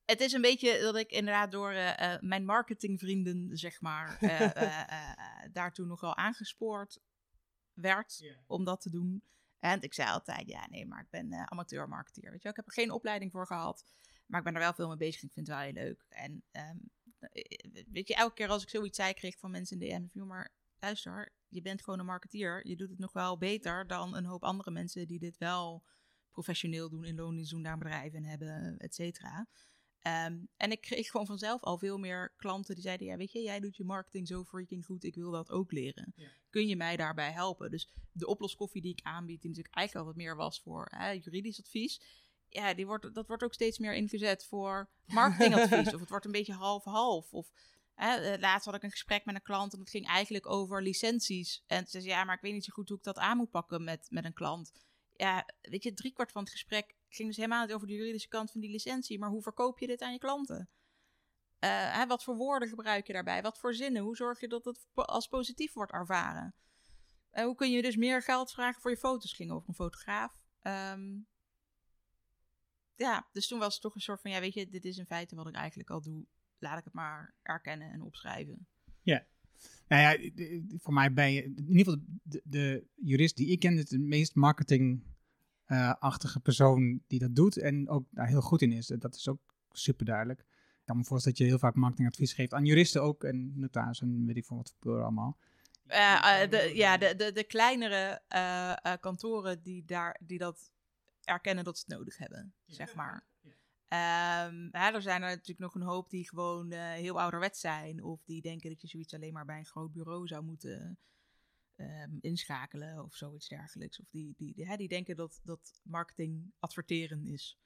Het is een beetje dat ik inderdaad door uh, uh, mijn marketingvrienden, zeg maar, daartoe nogal aangespoord werd yeah. om dat te doen. En ik zei altijd, ja, nee, maar ik ben uh, amateur-marketeer. Weet je, ik heb er geen opleiding voor gehad, maar ik ben er wel veel mee bezig. Ik vind het wel heel leuk. En um, weet je, elke keer als ik zoiets zei, kreeg ik van mensen in de DM, maar luister, je bent gewoon een marketeer. Je doet het nog wel beter dan een hoop andere mensen die dit wel professioneel doen, in loondienst doen, daar bedrijven hebben, et cetera. Um, en ik kreeg gewoon vanzelf al veel meer klanten die zeiden: Ja, weet je, jij doet je marketing zo freaking goed, ik wil dat ook leren. Ja. Kun je mij daarbij helpen? Dus de oploskoffie die ik aanbied, die natuurlijk eigenlijk al wat meer was voor hè, juridisch advies, ja, die wordt, dat wordt ook steeds meer ingezet voor marketingadvies. of het wordt een beetje half-half. Of hè, laatst had ik een gesprek met een klant en dat ging eigenlijk over licenties. En ze zei: Ja, maar ik weet niet zo goed hoe ik dat aan moet pakken met, met een klant. Ja, weet je, driekwart van het gesprek ging dus helemaal niet over de juridische kant van die licentie, maar hoe verkoop je dit aan je klanten? Uh, hè, wat voor woorden gebruik je daarbij? Wat voor zinnen? Hoe zorg je dat het als positief wordt ervaren? Uh, hoe kun je dus meer geld vragen voor je foto's? Ging over een fotograaf. Um, ja, dus toen was het toch een soort van, ja, weet je, dit is in feite wat ik eigenlijk al doe. Laat ik het maar erkennen en opschrijven. Ja. Nou ja, voor mij ben je, in ieder geval de, de jurist die ik ken, de meest marketing achtige persoon die dat doet en ook daar heel goed in is. Dat is ook super duidelijk. Ik kan me voorstellen dat je heel vaak marketingadvies geeft aan juristen ook en notarissen en weet ik veel wat voor allemaal. Uh, uh, de, ja, de, de, de kleinere uh, kantoren die, daar, die dat erkennen dat ze het nodig hebben, ja. zeg maar. Ja. Um, hè, er zijn er natuurlijk nog een hoop die gewoon heel ouderwets zijn of die denken dat je zoiets alleen maar bij een groot bureau zou moeten um, inschakelen of zoiets dergelijks. Of die, die, die, hè, die denken dat, dat marketing adverteren is.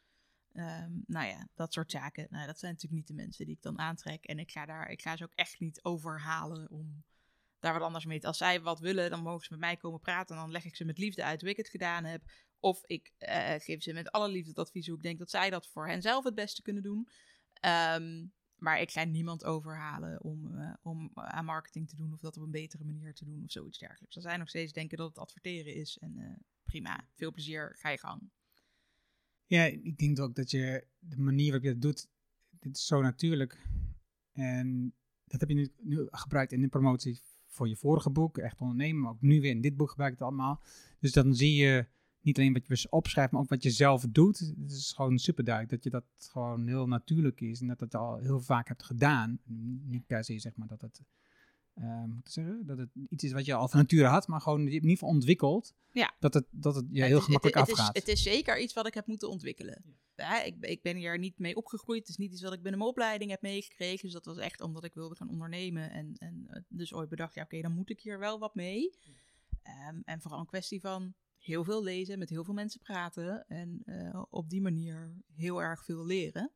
Um, nou ja, dat soort zaken. Nou, dat zijn natuurlijk niet de mensen die ik dan aantrek. En ik ga, daar, ik ga ze ook echt niet overhalen om daar wat anders mee te... Als zij wat willen, dan mogen ze met mij komen praten. En dan leg ik ze met liefde uit hoe ik het gedaan heb. Of ik uh, geef ze met alle liefde het advies hoe ik denk dat zij dat voor hen zelf het beste kunnen doen. Um, maar ik ga niemand overhalen om, uh, om aan marketing te doen of dat op een betere manier te doen of zoiets dergelijks. Er zijn nog steeds denken dat het adverteren is en uh, prima, veel plezier, ga je gang. Ja, ik denk ook dat je de manier waarop je dat doet, dit is zo natuurlijk. En dat heb je nu, nu gebruikt in de promotie voor je vorige boek, Echt Ondernemen, maar ook nu weer in dit boek gebruik je het allemaal. Dus dan zie je niet alleen wat je dus opschrijft, maar ook wat je zelf doet. Het is gewoon super duidelijk dat je dat gewoon heel natuurlijk is en dat het al heel vaak hebt gedaan. Niet per se zeg maar dat het, uh, zeggen, dat het iets is wat je al van nature had, maar gewoon in ieder geval ontwikkeld. Ja. Dat het, dat het je heel gemakkelijk het, afgaat. Het is, het is zeker iets wat ik heb moeten ontwikkelen. Ja. ik, ik ben hier niet mee opgegroeid. Het is niet iets wat ik binnen mijn opleiding heb meegekregen. Dus dat was echt omdat ik wilde gaan ondernemen. En, en dus ooit bedacht, ja oké, dan moet ik hier wel wat mee. Um, en vooral een kwestie van heel veel lezen, met heel veel mensen praten en uh, op die manier heel erg veel leren.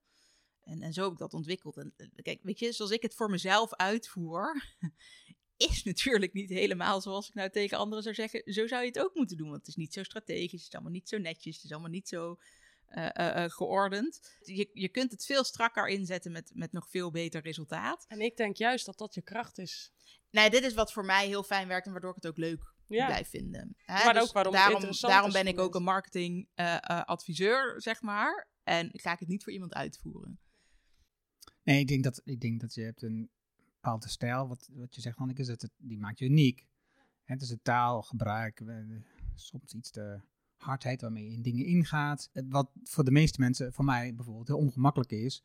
En, en zo heb ik dat ontwikkeld. En kijk, weet je, zoals ik het voor mezelf uitvoer, is natuurlijk niet helemaal zoals ik nou tegen anderen zou zeggen. Zo zou je het ook moeten doen, want het is niet zo strategisch, het is allemaal niet zo netjes, het is allemaal niet zo uh, uh, geordend. Je, je kunt het veel strakker inzetten met, met nog veel beter resultaat. En ik denk juist dat dat je kracht is. Nee, dit is wat voor mij heel fijn werkt en waardoor ik het ook leuk ja. blijf vinden. Hè? Maar dus ook waarom daarom, daarom ben ik ook een marketing uh, uh, adviseur, zeg maar. En ga ik het niet voor iemand uitvoeren. Nee, ik denk dat, ik denk dat je hebt een bepaalde stijl. Wat, wat je zegt, Hanneke, is dat het, die maakt je uniek. Het is het taalgebruik, soms iets de hardheid waarmee je in dingen ingaat. Wat voor de meeste mensen, voor mij bijvoorbeeld, heel ongemakkelijk is.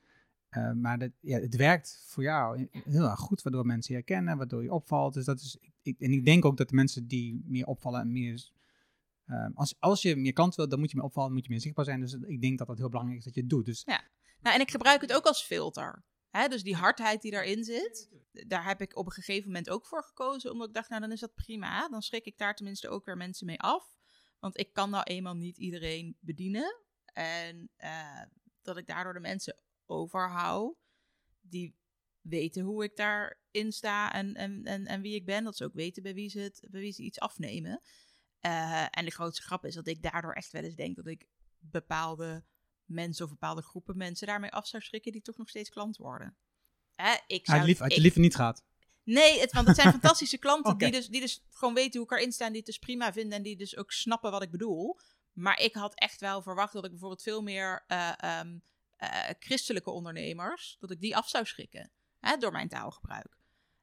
Uh, maar dat, ja, het werkt voor jou heel erg goed, waardoor mensen je herkennen, waardoor je opvalt. Dus dat is, ik, en ik denk ook dat de mensen die meer opvallen en meer. Uh, als, als je meer kant wil, dan moet je meer opvallen, moet je meer zichtbaar zijn. Dus ik denk dat dat heel belangrijk is dat je het doet. Dus. Ja, nou, en ik gebruik het ook als filter. Hè? Dus die hardheid die daarin zit, daar heb ik op een gegeven moment ook voor gekozen. Omdat ik dacht, nou dan is dat prima. Dan schrik ik daar tenminste ook weer mensen mee af. Want ik kan nou eenmaal niet iedereen bedienen. En uh, dat ik daardoor de mensen overhoud die weten hoe ik daarin sta en, en, en, en wie ik ben. Dat ze ook weten bij wie ze, het, bij wie ze iets afnemen. Eh, en de grootste grap is dat ik daardoor echt wel eens denk dat ik bepaalde mensen of bepaalde groepen mensen daarmee af zou schrikken die toch nog steeds klant worden. Hè, ik zou, lief, had je liever niet gehad. Nee, het, want het zijn fantastische klanten die, dus, die dus gewoon weten hoe ik erin sta en die het dus prima vinden en die dus ook snappen wat ik bedoel. Maar ik had echt wel verwacht dat ik bijvoorbeeld veel meer eh, ehm, eh, christelijke ondernemers, dat ik die af zou schrikken hè, door mijn taalgebruik.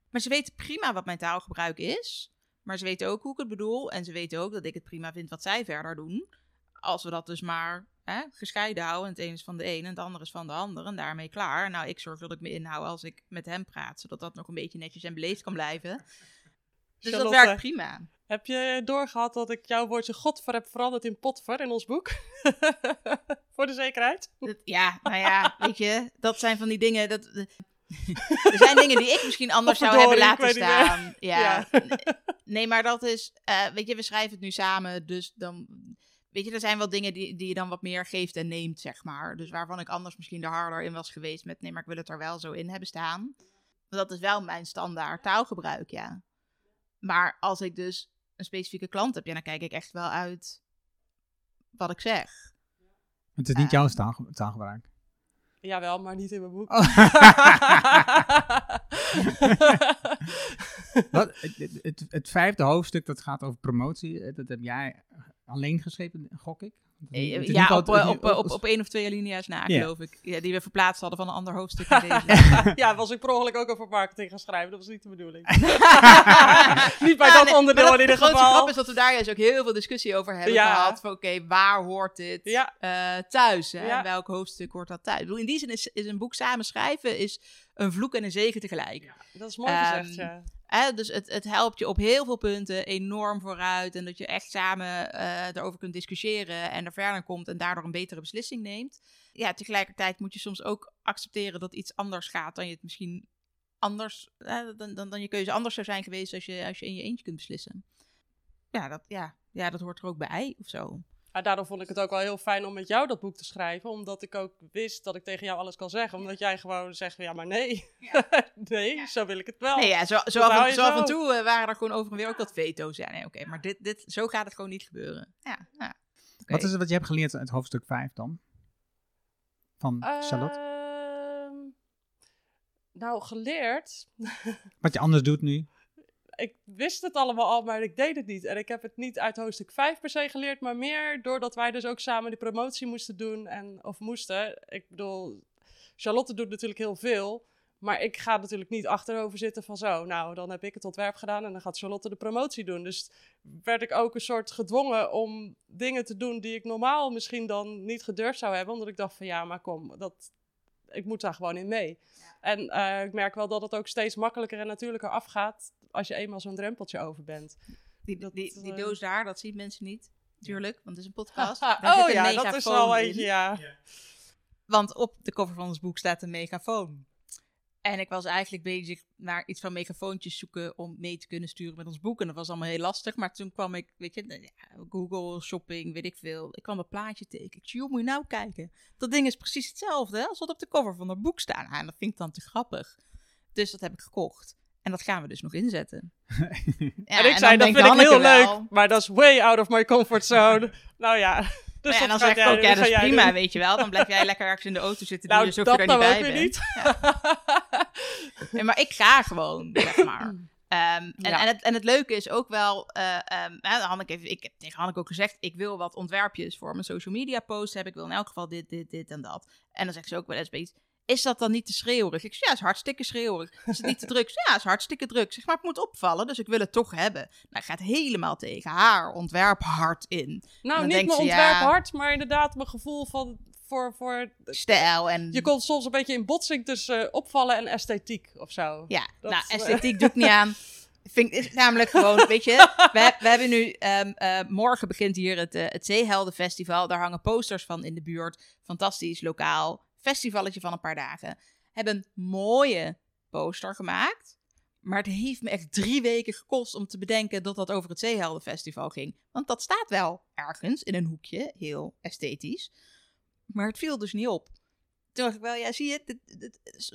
Maar ze weten prima wat mijn taalgebruik is, maar ze weten ook hoe ik het bedoel en ze weten ook dat ik het prima vind wat zij verder doen. Als we dat dus maar hè, gescheiden houden. En het een is van de een en het ander is van de ander. En daarmee klaar. Nou, ik zorg dat ik me inhoud als ik met hem praat. Zodat dat nog een beetje netjes en beleefd kan blijven. Dus dat werkt prima. Heb je doorgehad dat ik jouw woordje godver heb veranderd in potver in ons boek? Voor de zekerheid. Dat- ja, nou ja, weet je. Dat zijn van die dingen... Dat, er zijn dingen die ik misschien anders zou hebben laten staan. Ja. Nee, maar dat is... eh, weet je, we schrijven het nu samen. Dus dan... Weet je, er zijn wel dingen die, die je dan wat meer geeft en neemt, zeg maar. Dus waarvan ik anders misschien er harder in was geweest met... Nee, maar ik wil het er wel zo in hebben staan. Dat is wel mijn standaard taalgebruik, ja. Maar als ik dus een specifieke klant heb, ja, dan kijk ik echt wel uit wat ik zeg. Het is niet jouw taal, taalgebruik. Jawel, maar niet in mijn boek. Oh. Wat, het, het, het, vijfde hoofdstuk dat gaat over promotie, eh, dat heb jij alleen geschreven, gok ik? Het het niet ja, op, altijd- eh, het op, op, op, op één of twee alinea's na, geloof ik. Ja, die we verplaatst hadden van een ander hoofdstuk ja, was ik per ongeluk ook over marketing gaan schrijven. Dat was niet de bedoeling. niet Niet bij dat onderdeel in ieder De grootste geval. grap is dat we daar juist ook heel veel discussie over hebben Ja. gehad. Van oké, waar hoort dit Ja. eh, thuis? Hè? Ja. En welk hoofdstuk hoort dat thuis? Ik bedoel, in die zin is, is een boek samen schrijven is een vloek en een zegen tegelijk. Dat is mooi Ehm, gezegd, ja. Hè, dus het, het helpt je op heel veel punten enorm vooruit. En dat je echt samen eh erover kunt discussiëren en er verder komt en daardoor een betere beslissing neemt. Ja, tegelijkertijd moet je soms ook accepteren dat iets anders gaat dan je het misschien anders, eh, dan, dan, dan je keuze anders zou zijn geweest als je, als je in je eentje kunt beslissen. Ja dat, ja, ja, dat hoort er ook bij of zo. Maar daarom vond ik het ook wel heel fijn om met jou dat boek te schrijven. Omdat ik ook wist dat ik tegen jou alles kan zeggen. Omdat jij gewoon zegt, ja maar nee. nee, zo wil ik het wel. Nee, ja, zo, zo, af, en, zo af en toe eh, waren er gewoon over en weer ook dat veto's. Ja, nee, oké, maar dit, dit, zo gaat het gewoon niet gebeuren. Ja, ja. Wat is het wat je hebt geleerd uit hoofdstuk 5 dan? Van Charlotte? Ehm, nou, geleerd. Wat je anders doet nu? Ik wist het allemaal al, maar ik deed het niet. En ik heb het niet uit hoofdstuk 5 per se geleerd, maar meer doordat wij dus ook samen die promotie moesten doen. En, of moesten. Ik bedoel, Charlotte doet natuurlijk heel veel. Maar ik ga natuurlijk niet achterover zitten van zo. Nou, dan heb ik het ontwerp gedaan en dan gaat Charlotte de promotie doen. Dus werd ik ook een soort gedwongen om dingen te doen die ik normaal misschien dan niet gedurfd zou hebben. Omdat ik dacht van ja, maar kom, dat, ik moet daar gewoon in mee. En eh, ik merk wel dat het ook steeds makkelijker en natuurlijker afgaat als je eenmaal zo'n drempeltje over bent. Die, Dat, die, die eh, doos daar, dat zien mensen niet. Tuurlijk, want het is een podcast. Oh een ja, dat is wel eentje, ja. Want op de cover van ons boek staat een megafoon. En ik was eigenlijk bezig naar iets van megafoontjes zoeken om mee te kunnen sturen met ons boek. En dat was allemaal heel lastig. Maar toen kwam ik, weet je, nou Google, shopping, weet ik veel. Ik kwam een plaatje tegen. Ik zei, joh, moet je nou kijken. Dat ding is precies hetzelfde hè, als wat op de cover van het boek staat. Ah, en dat vind ik dan te grappig. Dus dat heb ik gekocht. En dat gaan we dus nog inzetten. Ja, en ik dan zei, dat vind ik heel wel- leuk, maar dat is way out of my comfort zone. nou ja, dus Nou ja, en dan dat zeg ik jij- ook, ja, dat is prima, doen. weet je wel. Dan blijf jij lekker ergens in de auto zitten Nou, dat je er nou niet ook bij bent. niet. Nee, maar ik ga gewoon, zeg maar. Ehm, en, Ja. en, het, en het leuke is ook wel, eh ehm, hè, Hanneke heeft- ik heb tegen Hanneke ook gezegd, ik wil wat ontwerpjes voor mijn social media posts hebben. Ik wil in elk geval dit, dit, dit en dat. En dan zegt ze ook wel eens beetje, is dat dan niet te schreeuwerig? Ik zeg, ja, is hartstikke schreeuwerig. Is het niet te druk? Ja, is hartstikke druk. Zeg maar, het moet opvallen, dus ik wil het toch hebben. Nou, gaat helemaal tegen haar ontwerphart in. Nou, niet mijn ze, ontwerp ja. hard, maar inderdaad mijn gevoel van, voor, voor... Stijl en... Je komt soms een beetje in botsing tussen eh, opvallen en esthetiek of zo. Ja, Dat, nou, eh, esthetiek doe ik niet aan. Vind, is namelijk gewoon, weet je, we, we hebben nu, ehm, eh, morgen begint hier het, eh, het Zeeheldenfestival. Daar hangen posters van in de buurt. Fantastisch, lokaal. Festivalletje van een paar dagen. Hebben een mooie poster gemaakt. Maar het heeft me echt drie weken gekost om te bedenken dat dat over het Zeeheldenfestival ging. Want dat staat wel ergens in een hoekje, heel esthetisch. Maar het viel dus niet op. toen dacht ik wel, ja, zie je,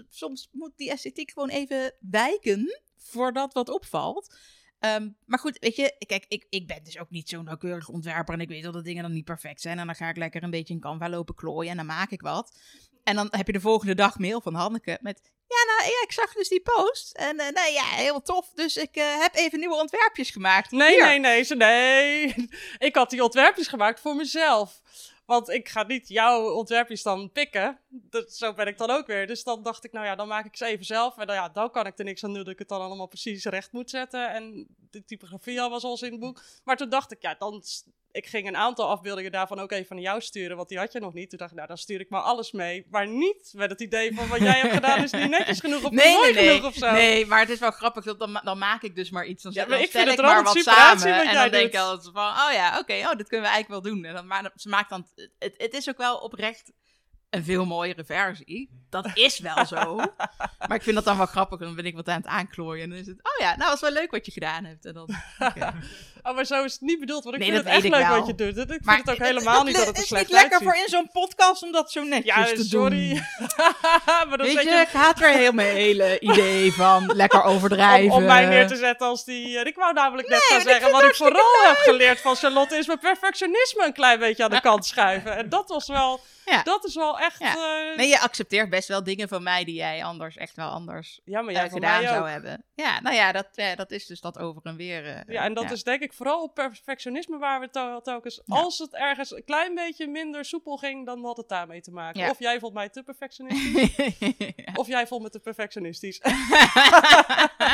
soms moet die esthetiek gewoon even wijken voordat wat opvalt. Ehm, maar goed, weet je, kijk, ik, ik ben dus ook niet zo'n nauwkeurig ontwerper en ik weet dat de dingen dan niet perfect zijn. En dan ga ik lekker een beetje in Canva lopen klooien en dan maak ik wat. En dan heb je de volgende dag mail van Hanneke met, ja, nou, ja, ik zag dus die post. En eh nou ja, heel tof, dus ik eh, heb even nieuwe ontwerpjes gemaakt. Nee, Hier. nee, nee, nee. Ik had die ontwerpjes gemaakt voor mezelf. Want ik ga niet jouw ontwerpjes dan pikken. Zo ben ik dan ook weer. Dus dan dacht ik, nou ja, dan maak ik ze even zelf. En dan, ja, dan kan ik er niks aan doen dat ik het dan allemaal precies recht moet zetten. En de typografie al was al in het boek. Maar toen dacht ik, ja, dan... Ik ging een aantal afbeeldingen daarvan ook even naar jou sturen, want die had je nog niet. Toen dacht ik, nou, dan stuur ik maar alles mee. Maar niet met het idee van wat jij hebt gedaan is niet netjes genoeg of niet Nee, mooi nee, nee. genoeg of zo. Nee, maar het is wel grappig. Dat dan, dan maak ik dus maar iets. Dan, Ja, maar dan ik stel vind ik het maar wat samen. wat En dan denk ik altijd van, oh ja, oké, oh, dit kunnen we eigenlijk wel doen. En dan, maar ze maakt dan, het, het is ook wel oprecht een veel mooiere versie. Dat is wel zo. maar ik vind dat dan wel grappig. Dan ben ik wat aan het aanklooien. En dan is het, oh ja, nou, was wel leuk wat je gedaan hebt. En dan. Oh, maar zo is het niet bedoeld, want ik Nee, vind dat het echt ik leuk wel. wat je doet. Ik vind Maar het ook helemaal niet dat het er is slecht niet lekker uitziet. voor in zo'n podcast om dat zo netjes Ja, te sorry. doen. maar Weet je, je gaat weer heel mijn hele idee van lekker overdrijven. om, om mij neer te zetten als die... eh, ik wou namelijk net gaan ik zeggen, wat ik het vooral heb geleerd van Charlotte... is mijn perfectionisme een klein beetje aan de kant schuiven. En dat was wel... Ja. Dat is wel echt... Ja. eh, Nee, je accepteert best wel dingen van mij die jij anders echt wel anders ja, maar eh, jij gedaan mij zou ook. hebben. Ja, nou ja, dat, eh, dat is dus dat over en weer. Ja, en dat is denk ik vooral op perfectionisme waar we tel- telkens... Ja. Als het ergens een klein beetje minder soepel ging, dan had het daarmee te maken. Ja. Of jij vond mij te perfectionistisch, of jij vond me te perfectionistisch.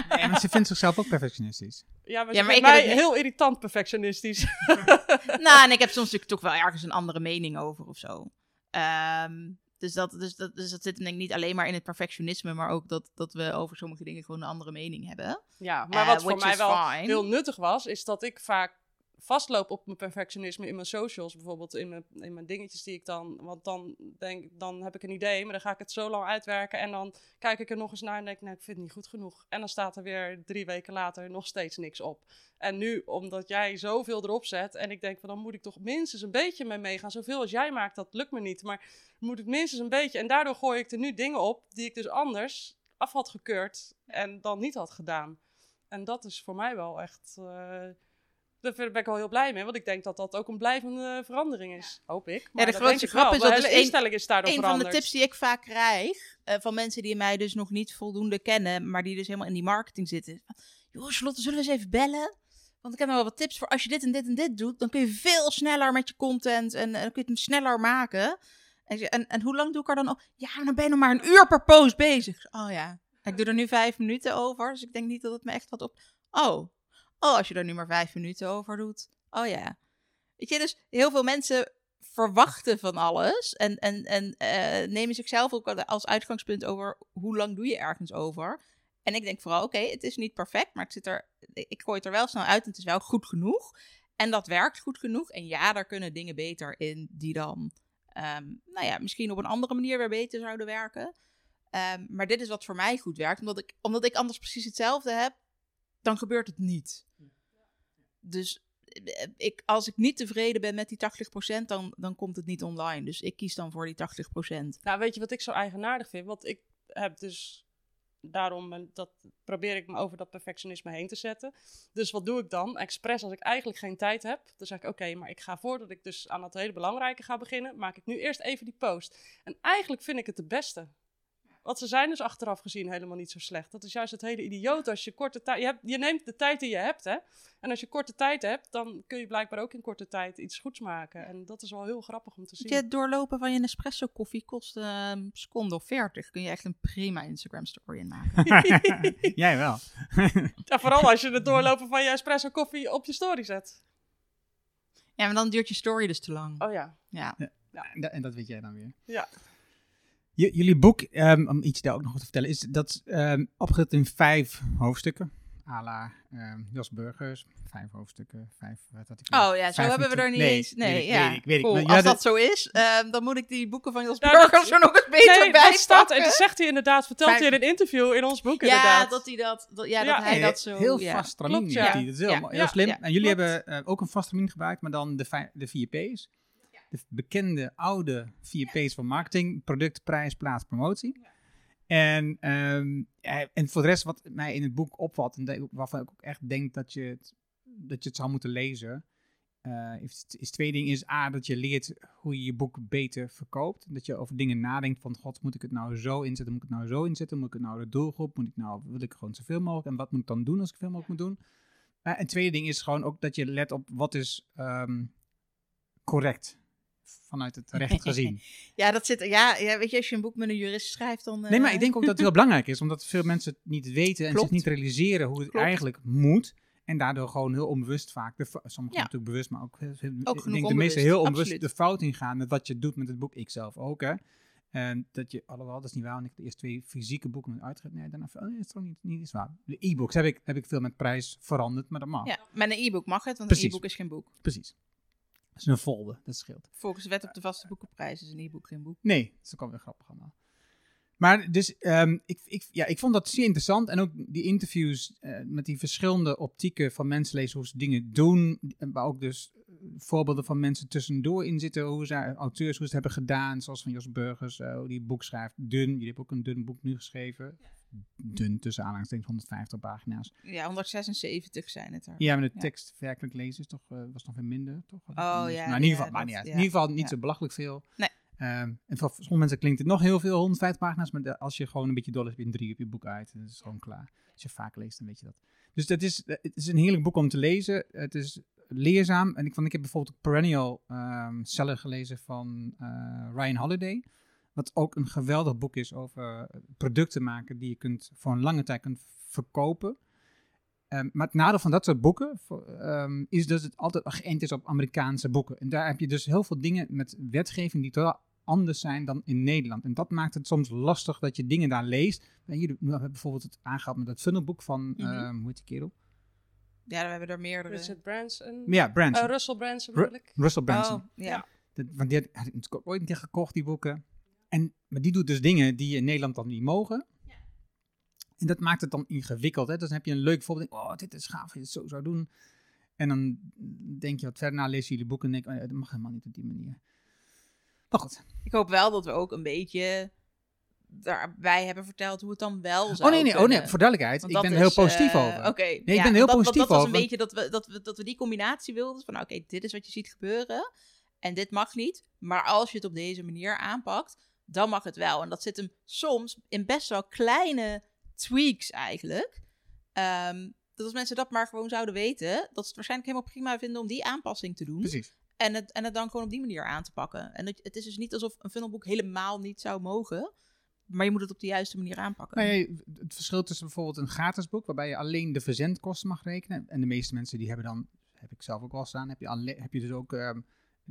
Nee, maar ze vindt zichzelf ook perfectionistisch. Ja, maar, Ja, ik mij het heel irritant perfectionistisch. nou, en ik heb soms natuurlijk toch wel ergens een andere mening over of zo. Ehm, dus, dat, dus, dat, dus dat zit denk ik niet alleen maar in het perfectionisme, maar ook dat, dat we over sommige dingen gewoon een andere mening hebben. Ja, maar Eh, wat voor which mij wel fine. heel nuttig was, is dat ik vaak vastloop op mijn perfectionisme in mijn socials, bijvoorbeeld in mijn, in mijn dingetjes die ik dan, want dan denk dan heb ik een idee, maar dan ga ik het zo lang uitwerken en dan kijk ik er nog eens naar en denk ik, nou, ik vind het niet goed genoeg. En dan staat er weer drie weken later nog steeds niks op. En nu, omdat jij zoveel erop zet en ik denk van, dan moet ik toch minstens een beetje mee meegaan. Zoveel als jij maakt, dat lukt me niet, maar moet ik minstens een beetje. En daardoor gooi ik er nu dingen op die ik dus anders af had gekeurd en dan niet had gedaan. En dat is voor mij wel echt. eh daar ben ik wel heel blij mee, want ik denk dat dat ook een blijvende verandering is. Hoop ik. Maar de dat grootste grap wel. is De dat hele dus instelling is daardoor Een van veranderd. de tips die ik vaak krijg eh, van mensen die mij dus nog niet voldoende kennen, maar die dus helemaal in die marketing zitten. Joh, Charlotte, zullen we eens even bellen? Want ik heb nog wel wat tips voor als je dit en dit en dit doet, dan kun je veel sneller met je content en eh, dan kun je het sneller maken. En, en, en hoe lang doe ik er dan op? Ja, maar dan ben je nog maar een uur per post bezig. Oh ja, ik doe er nu vijf minuten over, dus ik denk niet dat het me echt wat op... Oh, oh als je er nu maar vijf minuten over doet. Oh ja. Weet je, dus heel veel mensen verwachten van alles en, en, en eh, nemen zichzelf ook als uitgangspunt over hoe lang doe je ergens over. En ik denk vooral, oké, het is niet perfect, maar het zit er, ik gooi het er wel snel uit en het is wel goed genoeg. En dat werkt goed genoeg. En ja, daar kunnen dingen beter in die dan, ehm, nou ja, misschien op een andere manier weer beter zouden werken. Ehm, maar dit is wat voor mij goed werkt, omdat ik, omdat ik anders precies hetzelfde heb, dan gebeurt het niet. Dus eh, ik, als ik niet tevreden ben met die 80%, dan, dan komt het niet online. Dus ik kies dan voor die 80%. Nou, weet je wat ik zo eigenaardig vind? Want ik heb dus daarom, en dat probeer ik me over dat perfectionisme heen te zetten. Dus wat doe ik dan? Expres, als ik eigenlijk geen tijd heb, dan zeg ik: Oké, maar ik ga voordat ik dus aan dat hele belangrijke ga beginnen, maak ik nu eerst even die post. En eigenlijk vind ik het de beste. Want ze zijn dus achteraf gezien helemaal niet zo slecht. Dat is juist het hele idioot. Als je korte tijd. Je, hebt- je neemt de tijd die je hebt, hè? En als je korte tijd hebt, dan kun je blijkbaar ook in korte tijd iets goeds maken. En dat is wel heel grappig om te zien. Het doorlopen van je Nespresso koffie kost ehm, een seconde of 40. Kun je echt een prima Instagram story in maken. Jij wel. Ja, vooral als je het doorlopen van je espresso koffie op je story zet. ja, maar dan duurt je story dus te lang. Oh ja. Ja. En dat, en dat weet jij dan weer. Ja. J- jullie boek, ehm, om iets daar ook nog over te vertellen, is dat ehm opgedeeld in vijf hoofdstukken. à la ehm, Jos Burgers. Vijf hoofdstukken, vijf... Wat had ik nou? Oh ja, zo hebben we er niet minuten- eens. Nee, Nee, weet ik, ja. weet ik, weet ik. Cool. Maar ja, Als dat- dat zo is, ehm, dan moet ik die boeken van Jos Nou, Burgers er nog eens beter Nee, bij staat, en dat zegt hij inderdaad, vertelt Vijf- hij in een interview in ons boek Ja, inderdaad. dat hij dat, dat, ja, Ja. dat hij Nee, dat zo... Heel ja. vast stramien ja. hij. Dat is heel, Ja. heel Ja, slim. ja, en jullie klopt. hebben eh, ook een vast stramien gebruikt, maar dan de, de vier P's. De bekende oude 4 P's van marketing. Product, prijs, plaats, promotie. En, ehm, en voor de rest wat mij in het boek opvalt, en waarvan ik ook echt denk dat je het, dat je het zou moeten lezen, eh, is, is twee dingen. Is A, dat je leert hoe je je boek beter verkoopt. Dat je over dingen nadenkt van, god, moet ik het nou zo inzetten? Moet ik het nou zo inzetten? Moet ik het nou de doelgroep? Moet ik nou, wil ik gewoon zoveel mogelijk? En wat moet ik dan doen als ik veel mogelijk moet doen? Eh, en het tweede ding is gewoon ook dat je let op wat is ehm, correct vanuit het recht gezien. Ja, dat zit. Ja, ja, weet je, als je een boek met een jurist schrijft, dan. Nee, maar eh, ik denk ook dat het heel belangrijk is, omdat veel mensen het niet weten en Klopt. zich niet realiseren hoe het Klopt. eigenlijk moet. En daardoor gewoon heel onbewust vaak, de, sommigen Ja. natuurlijk bewust, maar ook, heel- heel- ik denk de meeste heel onbewust absoluut. de fout ingaan met wat je doet met het boek. Ik zelf ook, hè. En dat je, alhoewel, dat is niet waar, want ik heb de eerste twee fysieke boeken met uitgegeven. Nee, daarna, oh nee, is toch niet, niet eens waar. De e-books heb ik, heb ik veel met prijs veranderd, maar dat mag. Ja, met een e-book mag het, want Precies. een e-book is geen boek. Precies. Dat is een folder, dat scheelt. Volgens de wet op de vaste boekenprijs is een e-book geen boek. Nee, dat is ook alweer grappig allemaal. Maar dus, ehm, ik, ik, ja, ik vond dat zeer interessant. En ook die interviews eh, met die verschillende optieken van mensen lezen, hoe ze dingen doen. En waar ook dus eh, voorbeelden van mensen tussendoor in zitten. Hoe ze, auteurs, hoe ze het hebben gedaan. Zoals van Jos Burgers, eh, hoe die boek schrijft. Dun, jullie hebben ook een dun boek nu geschreven. Dun, tussen aanhalingstekens, 150 pagina's. Ja, 176 zijn het er. Ja, maar de Ja. tekst werkelijk lezen is toch, eh, was nog weer minder, toch? Oh, Dus, ja, Nou, in ieder geval, maakt niet uit. In ieder geval niet zo belachelijk veel. Nee. Ehm, en voor sommige mensen klinkt het nog heel veel, 150 pagina's, maar de- als je gewoon een beetje dol is, heb je in drie op je boek uit. En dat is gewoon klaar. Als je vaak leest, dan weet je dat. Dus dat is, eh, het is een heerlijk boek om te lezen. Het is leerzaam. En ik, vond, ik heb bijvoorbeeld Perennial ehm Seller gelezen van eh, Ryan Holiday. Wat ook een geweldig boek is over eh, producten maken die je kunt voor een lange tijd kunt verkopen. Ehm, maar het nadeel van dat soort boeken ehm, is dat het altijd geënt is op Amerikaanse boeken. En daar heb je dus heel veel dingen met wetgeving die totaal anders zijn dan in Nederland. En dat maakt het soms lastig dat je dingen daar leest. En hier we hebben bijvoorbeeld het aangehaald met dat funnelboek van, ehm, hoe heet die kerel? Ja, we hebben er meerdere. Richard Branson. Ja, Branson. Eh, Russell Branson Ru- bedoel ik. Russell Branson. Oh, ja. Dat, want die had, had ik natuurlijk ooit een keer gekocht, die boeken. En, maar die doet dus dingen die in Nederland dan niet mogen. En dat maakt het dan ingewikkeld. Hè? Dus dan heb je een leuk voorbeeld. Oh, dit is gaaf, je het zo zou doen. En dan denk je wat verder na, lees je jullie boeken en denk oh dat mag helemaal niet op die manier. Maar goed. Ik hoop wel dat we ook een beetje daarbij hebben verteld hoe het dan wel zou Oh nee, nee, oh nee, voor duidelijkheid. Want ik ben er is, heel positief eh, over. Oké, ik ja, ben heel dat, positief dat, dat was over. een beetje dat we, dat, we, dat we die combinatie wilden. Van oké, dit is wat je ziet gebeuren. En dit mag niet. Maar als je het op deze manier aanpakt, dan mag het wel. En dat zit hem soms in best wel kleine tweaks eigenlijk. Ehm, dat als mensen dat maar gewoon zouden weten, dat ze het waarschijnlijk helemaal prima vinden om die aanpassing te doen. Precies. En het, en het dan gewoon op die manier aan te pakken. En het, het is dus niet alsof een funnelboek helemaal niet zou mogen. Maar je moet het op de juiste manier aanpakken. Nou ja, het verschil tussen bijvoorbeeld een gratis boek, waarbij je alleen de verzendkosten mag rekenen. En de meeste mensen die hebben dan, heb ik zelf ook wel staan, heb je, alle, heb je dus ook ehm,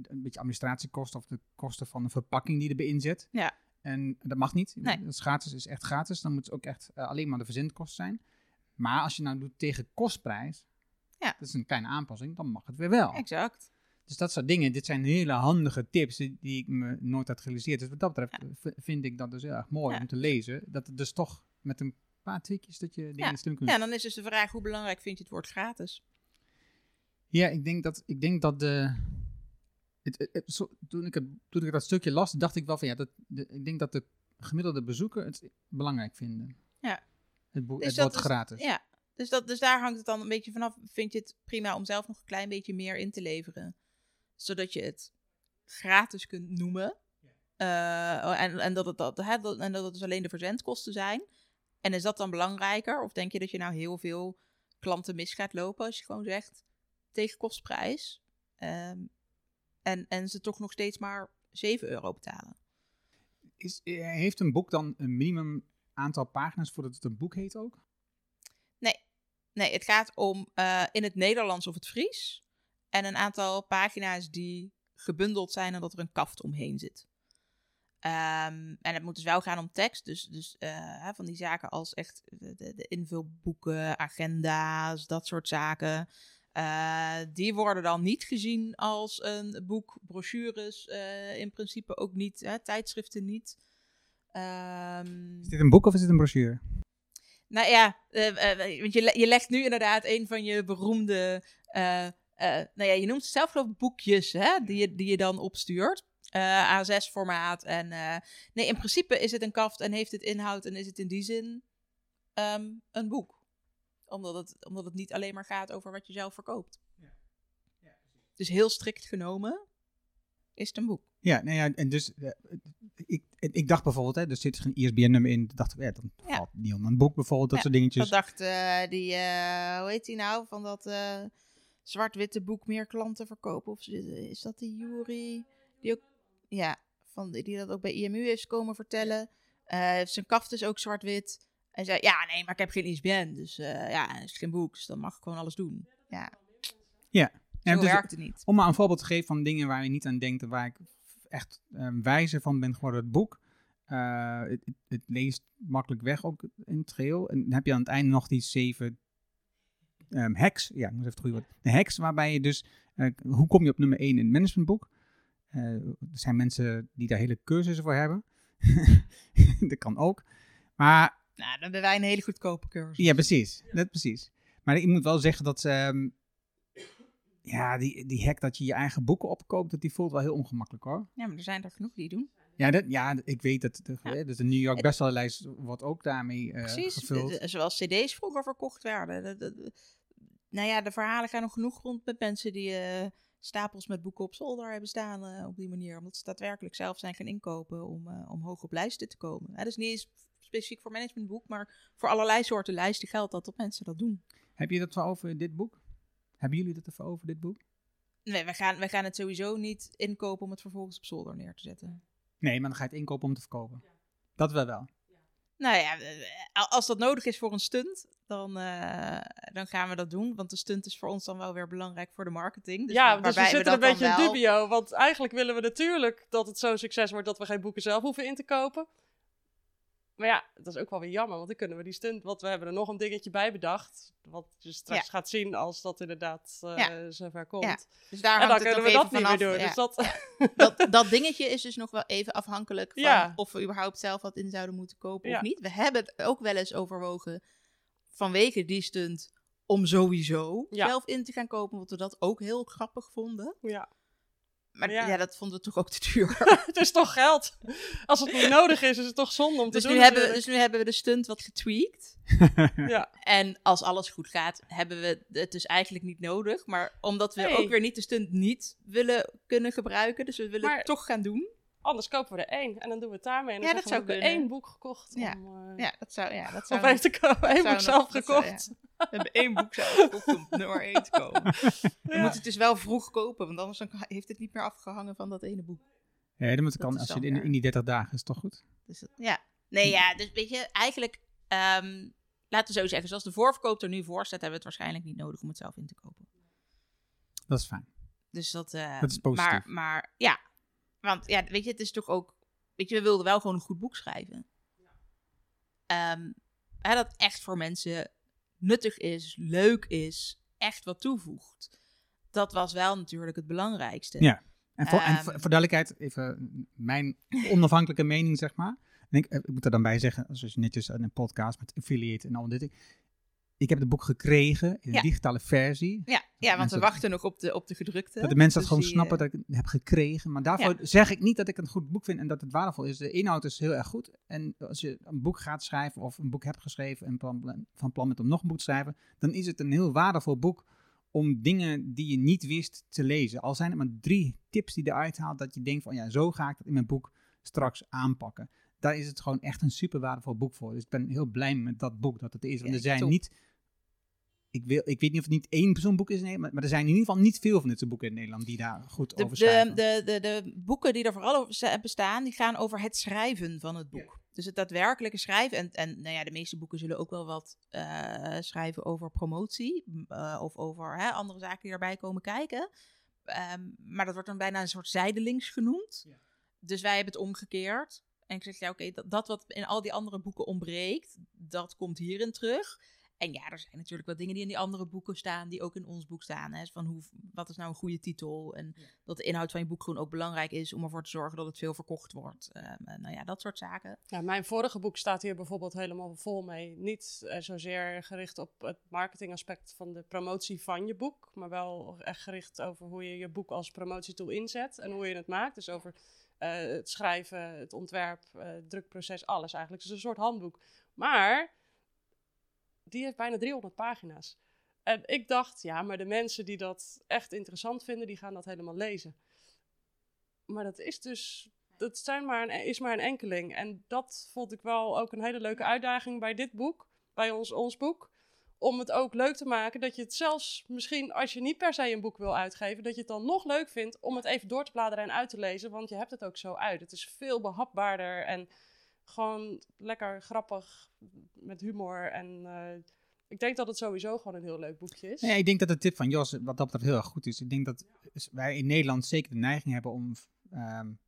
een beetje administratiekosten of de kosten van de verpakking die erbij in zit. Ja. En dat mag niet. Nee. Dat is gratis, is echt gratis. Dan moet het ook echt eh, alleen maar de verzendkosten zijn. Maar als je nou doet tegen kostprijs, Ja. dat is een kleine aanpassing, dan mag het weer wel. Exact. Dus dat soort dingen, dit zijn hele handige tips die, die ik me nooit had gerealiseerd. Dus wat dat betreft vind ik dat dus heel erg mooi Ja. om te lezen. Dat het dus toch met een paar tweakjes dat je dingen Ja. slim kunt Ja, dan is dus de vraag, hoe belangrijk vind je het woord gratis? Ja, ik denk dat, ik denk dat de... Het, het- het- zo- toen, ik het, toen ik dat stukje las, dacht ik wel van ja, dat, de, ik denk dat de gemiddelde bezoeker het belangrijk vinden. Ja. Het, boek, Dus het wordt is- gratis. Ja, dus, dat, dus daar hangt het dan een beetje vanaf. Vind je het prima om zelf nog een klein beetje meer in te leveren? Zodat je het gratis kunt noemen. Eh, en, en, dat het, dat, hè, dat, en dat het dus alleen de verzendkosten zijn. En is dat dan belangrijker? Of denk je dat je nou heel veel klanten mis gaat lopen als je gewoon zegt tegen kostprijs? Ehm, en, en ze toch nog steeds maar 7 euro betalen. Is, eh, heeft een boek dan een minimum aantal pagina's voordat het een boek heet ook? Nee, het gaat om eh, in het Nederlands of het Fries. En een aantal pagina's die gebundeld zijn en dat er een kaft omheen zit. Ehm, en het moet dus wel gaan om tekst. Dus, dus eh, van die zaken als echt de, de invulboeken, agenda's, dat soort zaken. Eh, die worden dan niet gezien als een boek, brochures eh, in principe ook niet, hè, tijdschriften niet. Ehm, Is dit een boek of is dit een brochure? nou ja, eh, want je, je legt nu inderdaad een van je beroemde nou ja, je noemt het zelf geloof ik boekjes, hè, die je, die je dan opstuurt. Eh, A6-formaat. En nee, in principe is het een kaft en heeft het inhoud en is het in die zin ehm, een boek. Omdat het, omdat het niet alleen maar gaat over wat je zelf verkoopt. Dus heel strikt genomen is het een boek. Ja, nou ja, en dus eh, ik, ik dacht bijvoorbeeld, hè, er zit geen ISBN-nummer in. dacht ik, ja, dan Ja. valt niet om een boek bijvoorbeeld, dat Ja, soort dingetjes. Dat dacht eh, die, eh, hoe heet die nou, van dat eh, zwart-witte boek meer klanten verkopen. Of is- is dat die Jury? Die ook, ja, van, die dat ook bij IMU heeft komen vertellen. Eh, zijn kaft is ook zwart-wit. En zei, ja, nee, maar ik heb geen ISBN. Dus eh, ja, het is geen boek, dus dan mag ik gewoon alles doen. Ja, Ja, zo dus werkt het niet. om maar een voorbeeld te geven van dingen waar je niet aan denkt en waar ik echt eh, wijzer van ben geworden, het boek. Eh, het, het- het leest makkelijk weg ook in het geheel. En dan heb je aan het einde nog die zeven ehm, hacks. Ja, ik moet even het goede woord. De hacks waarbij je dus, hoe kom je op nummer 1 in het managementboek? Er zijn mensen die daar hele cursussen voor hebben. dat kan ook. Maar Nou, dan hebben wij een hele goedkope cursus. ja, precies. Dat precies. Maar ik moet wel zeggen dat ehm, ja, die, die hack dat je je eigen boeken opkoopt, dat die voelt wel heel ongemakkelijk hoor. Ja, maar er zijn er genoeg die doen. Ja, dat, ja ik weet dat de, Ja. dus de New York bestsellerlijst wordt ook daarmee eh, Precies, gevuld. de- de- zoals cd's vroeger verkocht werden. De- de- de- nou ja, de verhalen gaan nog genoeg rond met mensen die eh, stapels met boeken op zolder hebben staan eh, op die manier. Omdat ze daadwerkelijk zelf zijn gaan inkopen om, eh, om hoog op lijsten te komen. Dus niet eens specifiek voor managementboek, maar voor allerlei soorten lijsten geldt dat dat mensen dat doen. Heb je dat over dit boek? Hebben jullie dat ervoor over dit boek? Nee, wij gaan, wij gaan het sowieso niet inkopen om het vervolgens op zolder neer te zetten. Nee, maar dan ga je het inkopen om te verkopen. Dat wel wel. Nou ja, eh, als dat nodig is voor een stunt, dan, eh, dan gaan we dat doen. Want de stunt is voor ons dan wel weer belangrijk voor de marketing. Dus ja, dus we zitten een beetje in wel- dubio. Want eigenlijk willen we natuurlijk dat het zo'n succes wordt dat we geen boeken zelf hoeven in te kopen. Maar ja, dat is ook wel weer jammer, want dan kunnen we die stunt... Want we hebben er nog een dingetje bij bedacht. Wat je straks Ja. gaat zien als dat inderdaad eh Ja. zover komt. Ja, Dus daar En dan kunnen we dat niet meer doen. Dus dat, dat, dat dingetje is dus nog wel even afhankelijk van of we überhaupt zelf wat in zouden moeten kopen of niet. We hebben het ook wel eens overwogen vanwege die stunt om sowieso Ja. zelf in te gaan kopen, omdat we dat ook heel grappig vonden. ja. Maar Ja. ja, dat vonden we toch ook te duur. het is toch geld. Als het niet nodig is, is het toch zonde om dus, te nu doen. hebben we, dus nu hebben we de stunt wat getweakt. Ja. En als alles goed gaat, hebben we het dus eigenlijk niet nodig. Maar omdat we ook weer niet de stunt niet willen kunnen gebruiken, dus we willen Maar- het toch gaan doen. Anders kopen we er één en dan doen we het daarmee. En dan Ja, dat zou we kunnen. één boek gekocht. Ja. Om, eh, Ja, dat zou, ja, dat Of zou één te kopen. Één zou boek nog- zelf zou- gekocht. We hebben één boek zelf gekocht om nummer 1 te komen. We Ja. moeten het dus wel vroeg kopen, want anders dan heeft het niet meer afgehangen van dat ene boek. Ja, dat moet Dat kan als je dan in, in die 30 dagen is toch goed? Dus dat- ja. Nee, ja, dus weet je, eigenlijk, ehm, laten we zo zeggen, zoals de voorverkoop er nu voor staat, hebben we het waarschijnlijk niet nodig om het zelf in te kopen. Dat is fijn. Dus dat, eh, Dat is positief. Maar, maar ja, want ja, weet je, het is toch ook, weet je, we wilden wel gewoon een goed boek schrijven. Ehm, hè, dat echt voor mensen nuttig is, leuk is, echt wat toevoegt. Dat was wel natuurlijk het belangrijkste. Ja. En voor, en Ehm. voor, voor duidelijkheid, even mijn onafhankelijke mening, zeg maar. En ik, ik moet er dan bij zeggen, zoals je netjes in een podcast met affiliate en al dit. Ik heb het boek gekregen in Ja. een digitale versie. Ja, ja want we wachten nog op de, op de gedrukte. Dat de mensen Dus dat gewoon die, snappen eh, dat ik het heb gekregen. Maar daarvoor zeg ik niet dat ik het een goed boek vind en dat het waardevol is. De inhoud is heel erg goed. En als je een boek gaat schrijven of een boek hebt geschreven en plan, van plan bent om nog een boek te schrijven, dan is het een heel waardevol boek om dingen die je niet wist te lezen. Al zijn het maar drie tips die eruit haalt dat je denkt van ja, zo ga ik dat in mijn boek straks aanpakken. Daar is het gewoon echt een super waardevol boek voor. Dus ik ben heel blij met dat boek dat het is. Want Ja, er zijn top. niet ik, wil, ik weet niet of het niet één persoon boek is, nee, maar, maar er zijn in ieder geval niet veel van dit soort boeken in Nederland die daar goed De, over de, schrijven. de, de, de boeken die er vooral over sta- bestaan, die gaan over het schrijven van het boek. Dus het daadwerkelijke schrijven. En, en nou ja, de meeste boeken zullen ook wel wat eh, schrijven over promotie. eh, of over hè, andere zaken die erbij komen kijken. Ehm, maar dat wordt dan bijna een soort zijdelings genoemd. Dus wij hebben het omgekeerd. En ik zeg, ja oké, dat, dat wat in al die andere boeken ontbreekt, dat komt hierin terug. En ja, er zijn natuurlijk wat dingen die in die andere boeken staan, die ook in ons boek staan. Hè? Van hoe, wat is nou een goede titel? En dat de inhoud van je boek gewoon ook belangrijk is om ervoor te zorgen dat het veel verkocht wordt. Ehm, eh, nou ja, dat soort zaken. Ja, mijn vorige boek staat hier bijvoorbeeld helemaal vol mee. Niet eh, zozeer gericht op het marketingaspect van de promotie van je boek, maar wel echt gericht over hoe je je boek als promotietool inzet en hoe je het maakt. Dus over eh, het schrijven, het ontwerp, eh, het drukproces, alles eigenlijk. Dus een soort handboek. Maar die heeft bijna 300 pagina's. En ik dacht, ja, maar de mensen die dat echt interessant vinden, die gaan dat helemaal lezen. Maar dat is dus, dat zijn maar een, is maar een enkeling. En dat vond ik wel ook een hele leuke uitdaging bij dit boek, bij ons, ons boek. Om het ook leuk te maken dat je het zelfs misschien als je niet per se een boek wil uitgeven, dat je het dan nog leuk vindt om het even door te bladeren en uit te lezen. Want je hebt het ook zo uit. Het is veel behapbaarder en gewoon lekker grappig met humor. En uh, ik denk dat het sowieso gewoon een heel leuk boekje is. Ja, ik denk dat de tip van Jos wat dat betreft heel erg goed is. Ik denk dat wij in Nederland zeker de neiging hebben om um,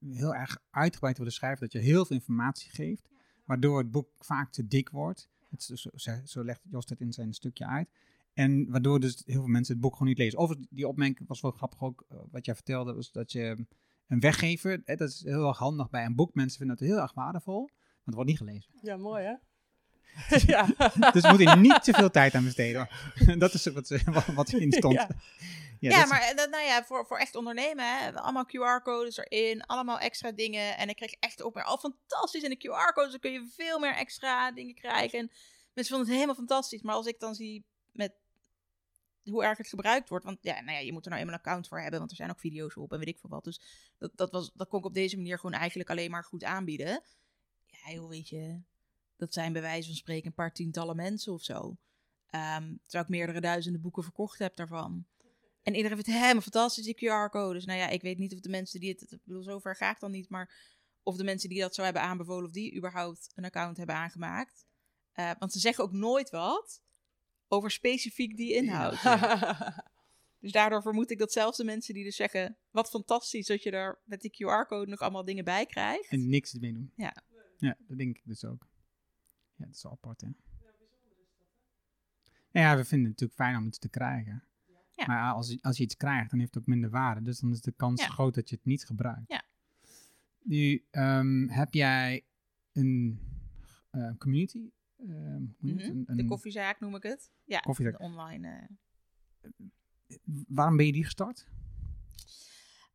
heel erg uitgebreid te willen schrijven. Dat je heel veel informatie geeft, waardoor het boek vaak te dik wordt. Het, zo, zo, legt Jos het in zijn stukje uit. En waardoor dus heel veel mensen het boek gewoon niet lezen. Overigens, die opmerking was wel grappig ook, uh, wat jij vertelde, was dat je een weggever, hè, dat is heel erg handig bij een boek. Mensen vinden het heel erg waardevol, want het wordt niet gelezen. Ja, mooi hè? ja. dus we moeten niet te veel tijd aan besteden. dat is wat, wat erin stond. Ja, ja, ja maar dat, nou ja, voor, voor echt ondernemen, hè, allemaal QR-codes erin, allemaal extra dingen. En ik kreeg echt op al fantastisch. in de QR-codes dan kun je veel meer extra dingen krijgen. En mensen vonden het helemaal fantastisch. Maar als ik dan zie met hoe erg het gebruikt wordt. Want ja, nou ja, je moet er nou eenmaal een account voor hebben, want er zijn ook video's op en weet ik veel wat. Dus dat, dat, was, dat kon ik op deze manier gewoon eigenlijk alleen maar goed aanbieden. Ja, joh, weet je, dat zijn bij wijze van spreken een paar tientallen mensen of zo. Um, terwijl ik meerdere duizenden boeken verkocht heb daarvan. En iedereen vindt helemaal fantastisch, die QR-codes. Nou ja, ik weet niet of de mensen die het... Ik bedoel, zover ga ik dan niet, maar... Of de mensen die dat zo hebben aanbevolen, of die überhaupt een account hebben aangemaakt. Uh, want ze zeggen ook nooit wat over specifiek die inhoud. dus daardoor vermoed ik dat zelfs de mensen die dus zeggen... Wat fantastisch dat je er met die QR-code nog allemaal dingen bij krijgt. En niks ermee doen. Ja. Ja, dat denk ik dus ook. Ja, dat is wel apart, hè? Nou ja, we vinden het natuurlijk fijn om iets te krijgen. Ja. Maar als, als je iets krijgt, dan heeft het ook minder waarde. Dus dan is de kans Ja. groot dat je het niet gebruikt. Ja. Nu, ehm, heb jij een eh, community? Ehm? Mhm. Een- De koffiezaak noem ik het. Ja, Koffiezaak. de online... eh. Waarom ben je die gestart?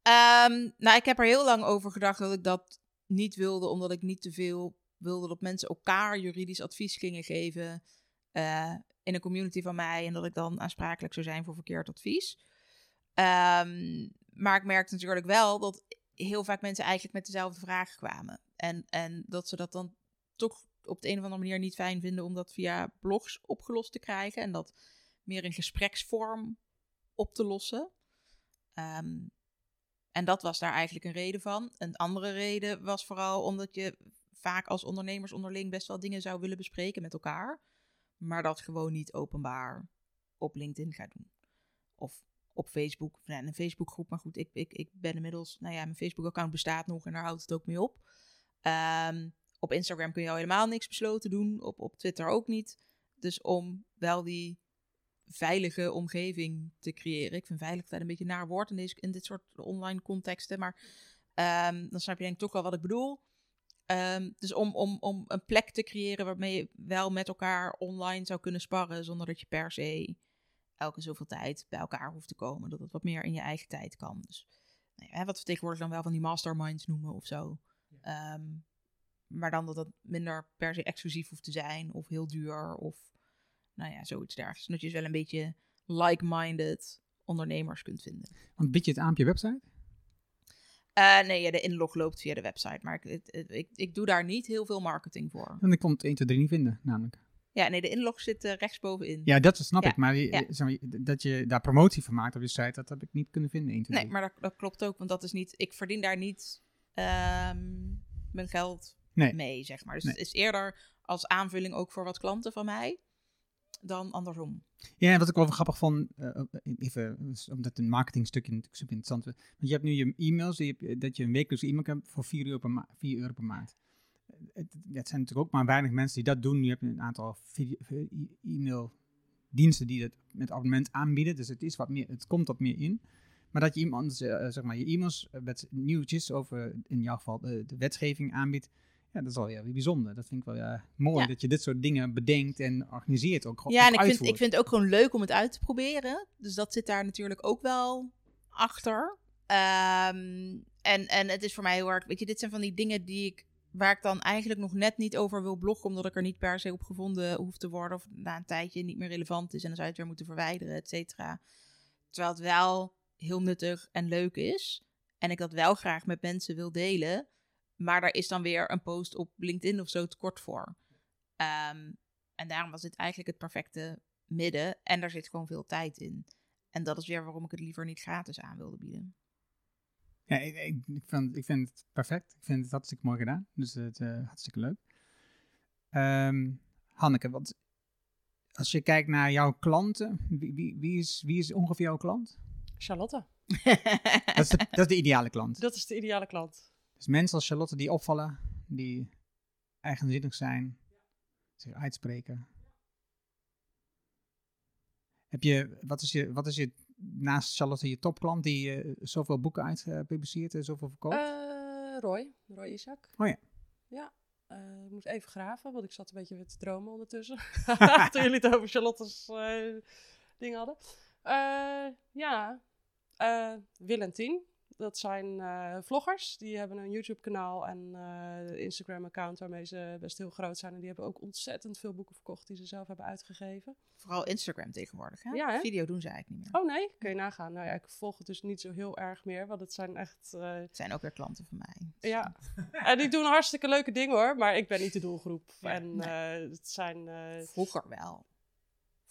Ehm, nou, ik heb er heel lang over gedacht dat ik dat niet wilde, omdat ik niet te veel wilde dat mensen elkaar juridisch advies gingen geven eh, in een community van mij en dat ik dan aansprakelijk zou zijn voor verkeerd advies. Ehm, maar ik merkte natuurlijk wel dat heel vaak mensen eigenlijk met dezelfde vragen kwamen. En, en dat ze dat dan toch op de een of andere manier niet fijn vinden om dat via blogs opgelost te krijgen en dat meer in gespreksvorm op te lossen. Ehm, en dat was daar eigenlijk een reden van. Een andere reden was vooral omdat je vaak als ondernemers onderling best wel dingen zou willen bespreken met elkaar. Maar dat gewoon niet openbaar op LinkedIn gaat doen. Of op Facebook, nou, een Facebookgroep. Maar goed, ik, ik, ik ben inmiddels, nou ja, mijn Facebook-account bestaat nog en daar houdt het ook mee op. Ehm, op Instagram kun je al helemaal niks besloten doen. Op, op Twitter ook niet. Dus om wel die veilige omgeving te creëren. Ik vind veiligheid een beetje een naar woord in, deze, in dit soort online contexten. Maar ehm, dan snap je denk ik toch wel wat ik bedoel. Ehm, dus om, om, om een plek te creëren waarmee je wel met elkaar online zou kunnen sparren. Zonder dat je per se elke zoveel tijd bij elkaar hoeft te komen. Dat het wat meer in je eigen tijd kan. Dus nou ja, wat we tegenwoordig dan wel van die masterminds noemen of zo. Ehm, maar dan dat het minder per se exclusief hoeft te zijn. Of heel duur. Of nou ja, zoiets dergelijks. Dat je dus wel een beetje like-minded ondernemers kunt vinden. Want bied je het aan op je website? Eh, nee, ja, de inlog loopt via de website. Maar ik, ik, ik doe daar niet heel veel marketing voor. Want ik kon het 1, 2, 3 niet vinden, namelijk. Ja, nee, de inlog zit eh, rechtsbovenin. Ja, dat snap Ja, ik. Maar, je- ja. zeg maar, dat je daar promotie van maakt op je site, dat heb ik niet kunnen vinden. 1, 2, Nee, 3. maar dat, dat klopt ook, want dat is niet. Ik verdien daar niet ehm, mijn geld Nee. mee, zeg maar. Dus Nee. het is eerder als aanvulling ook voor wat klanten van mij dan andersom. Ja, en wat ik wel grappig vond, eh, even, omdat een marketingstukje natuurlijk super interessant is. Want je hebt nu je e-mails, je- dat je een wekelijkse e-mail hebt voor 4 euro per, ma 4 euro per maand. het, ja, het zijn natuurlijk ook maar weinig mensen die dat doen. Nu heb je een aantal e-mail diensten die dat met abonnement aanbieden. Dus het, is wat meer, het komt wat meer in. Maar dat je iemand, eh, zeg maar, je e-mails eh, met nieuwtjes over, in jouw geval, de wetgeving aanbiedt. Ja, dat is wel weer bijzonder. Dat vind ik wel ja, mooi Ja. dat je dit soort dingen bedenkt en organiseert ook gewoon. Ja, en ik vind, ik vind het ook gewoon leuk om het uit te proberen. Dus dat zit daar natuurlijk ook wel achter. Ehm, en, en het is voor mij heel erg, weet je, dit zijn van die dingen die ik, waar ik dan eigenlijk nog net niet over wil bloggen, omdat ik er niet per se op gevonden hoef te worden. Of na een tijdje niet meer relevant is en dan zou je het weer moeten verwijderen, et cetera. Terwijl het wel heel nuttig en leuk is. En ik dat wel graag met mensen wil delen. Maar daar is dan weer een post op LinkedIn of zo te kort voor. Ehm, en daarom was dit eigenlijk het perfecte midden. En daar zit gewoon veel tijd in. En dat is weer waarom ik het liever niet gratis aan wilde bieden. Ja, ik, ik, ik, vind, ik vind het perfect. Ik vind het hartstikke mooi gedaan. Dus het uh, hartstikke leuk. Ehm, Hanneke, wat, als je kijkt naar jouw klanten, wie, wie, wie, is, wie is ongeveer jouw klant? Charlotte. Dat is de, dat is de ideale klant. Dat is de ideale klant. Dus mensen als Charlotte die opvallen, die eigenzinnig zijn, zich uitspreken. Heb je, wat is je, wat is je naast Charlotte je topklant die uh, zoveel boeken uitpubliceert en zoveel verkoopt? Uh, Roy, Roy Isaac. Oh ja. Ja, ik moet even graven, want ik zat een beetje weer te dromen ondertussen. Toen jullie het over Charlotte's dingen hadden. Ja, en Tien. Dat zijn uh, vloggers. Die hebben een YouTube-kanaal en uh, Instagram-account waarmee ze best heel groot zijn. En die hebben ook ontzettend veel boeken verkocht die ze zelf hebben uitgegeven. Vooral Instagram tegenwoordig, hè? Ja, hè? Video doen ze eigenlijk niet meer. Oh nee, kun je nagaan. Nou ja, ik volg het dus niet zo heel erg meer, want het zijn echt... Uh... Het zijn ook weer klanten van mij. Ja, en die doen hartstikke leuke dingen hoor, maar ik ben niet de doelgroep. Ja, en nee. het zijn... eh, Vroeger wel.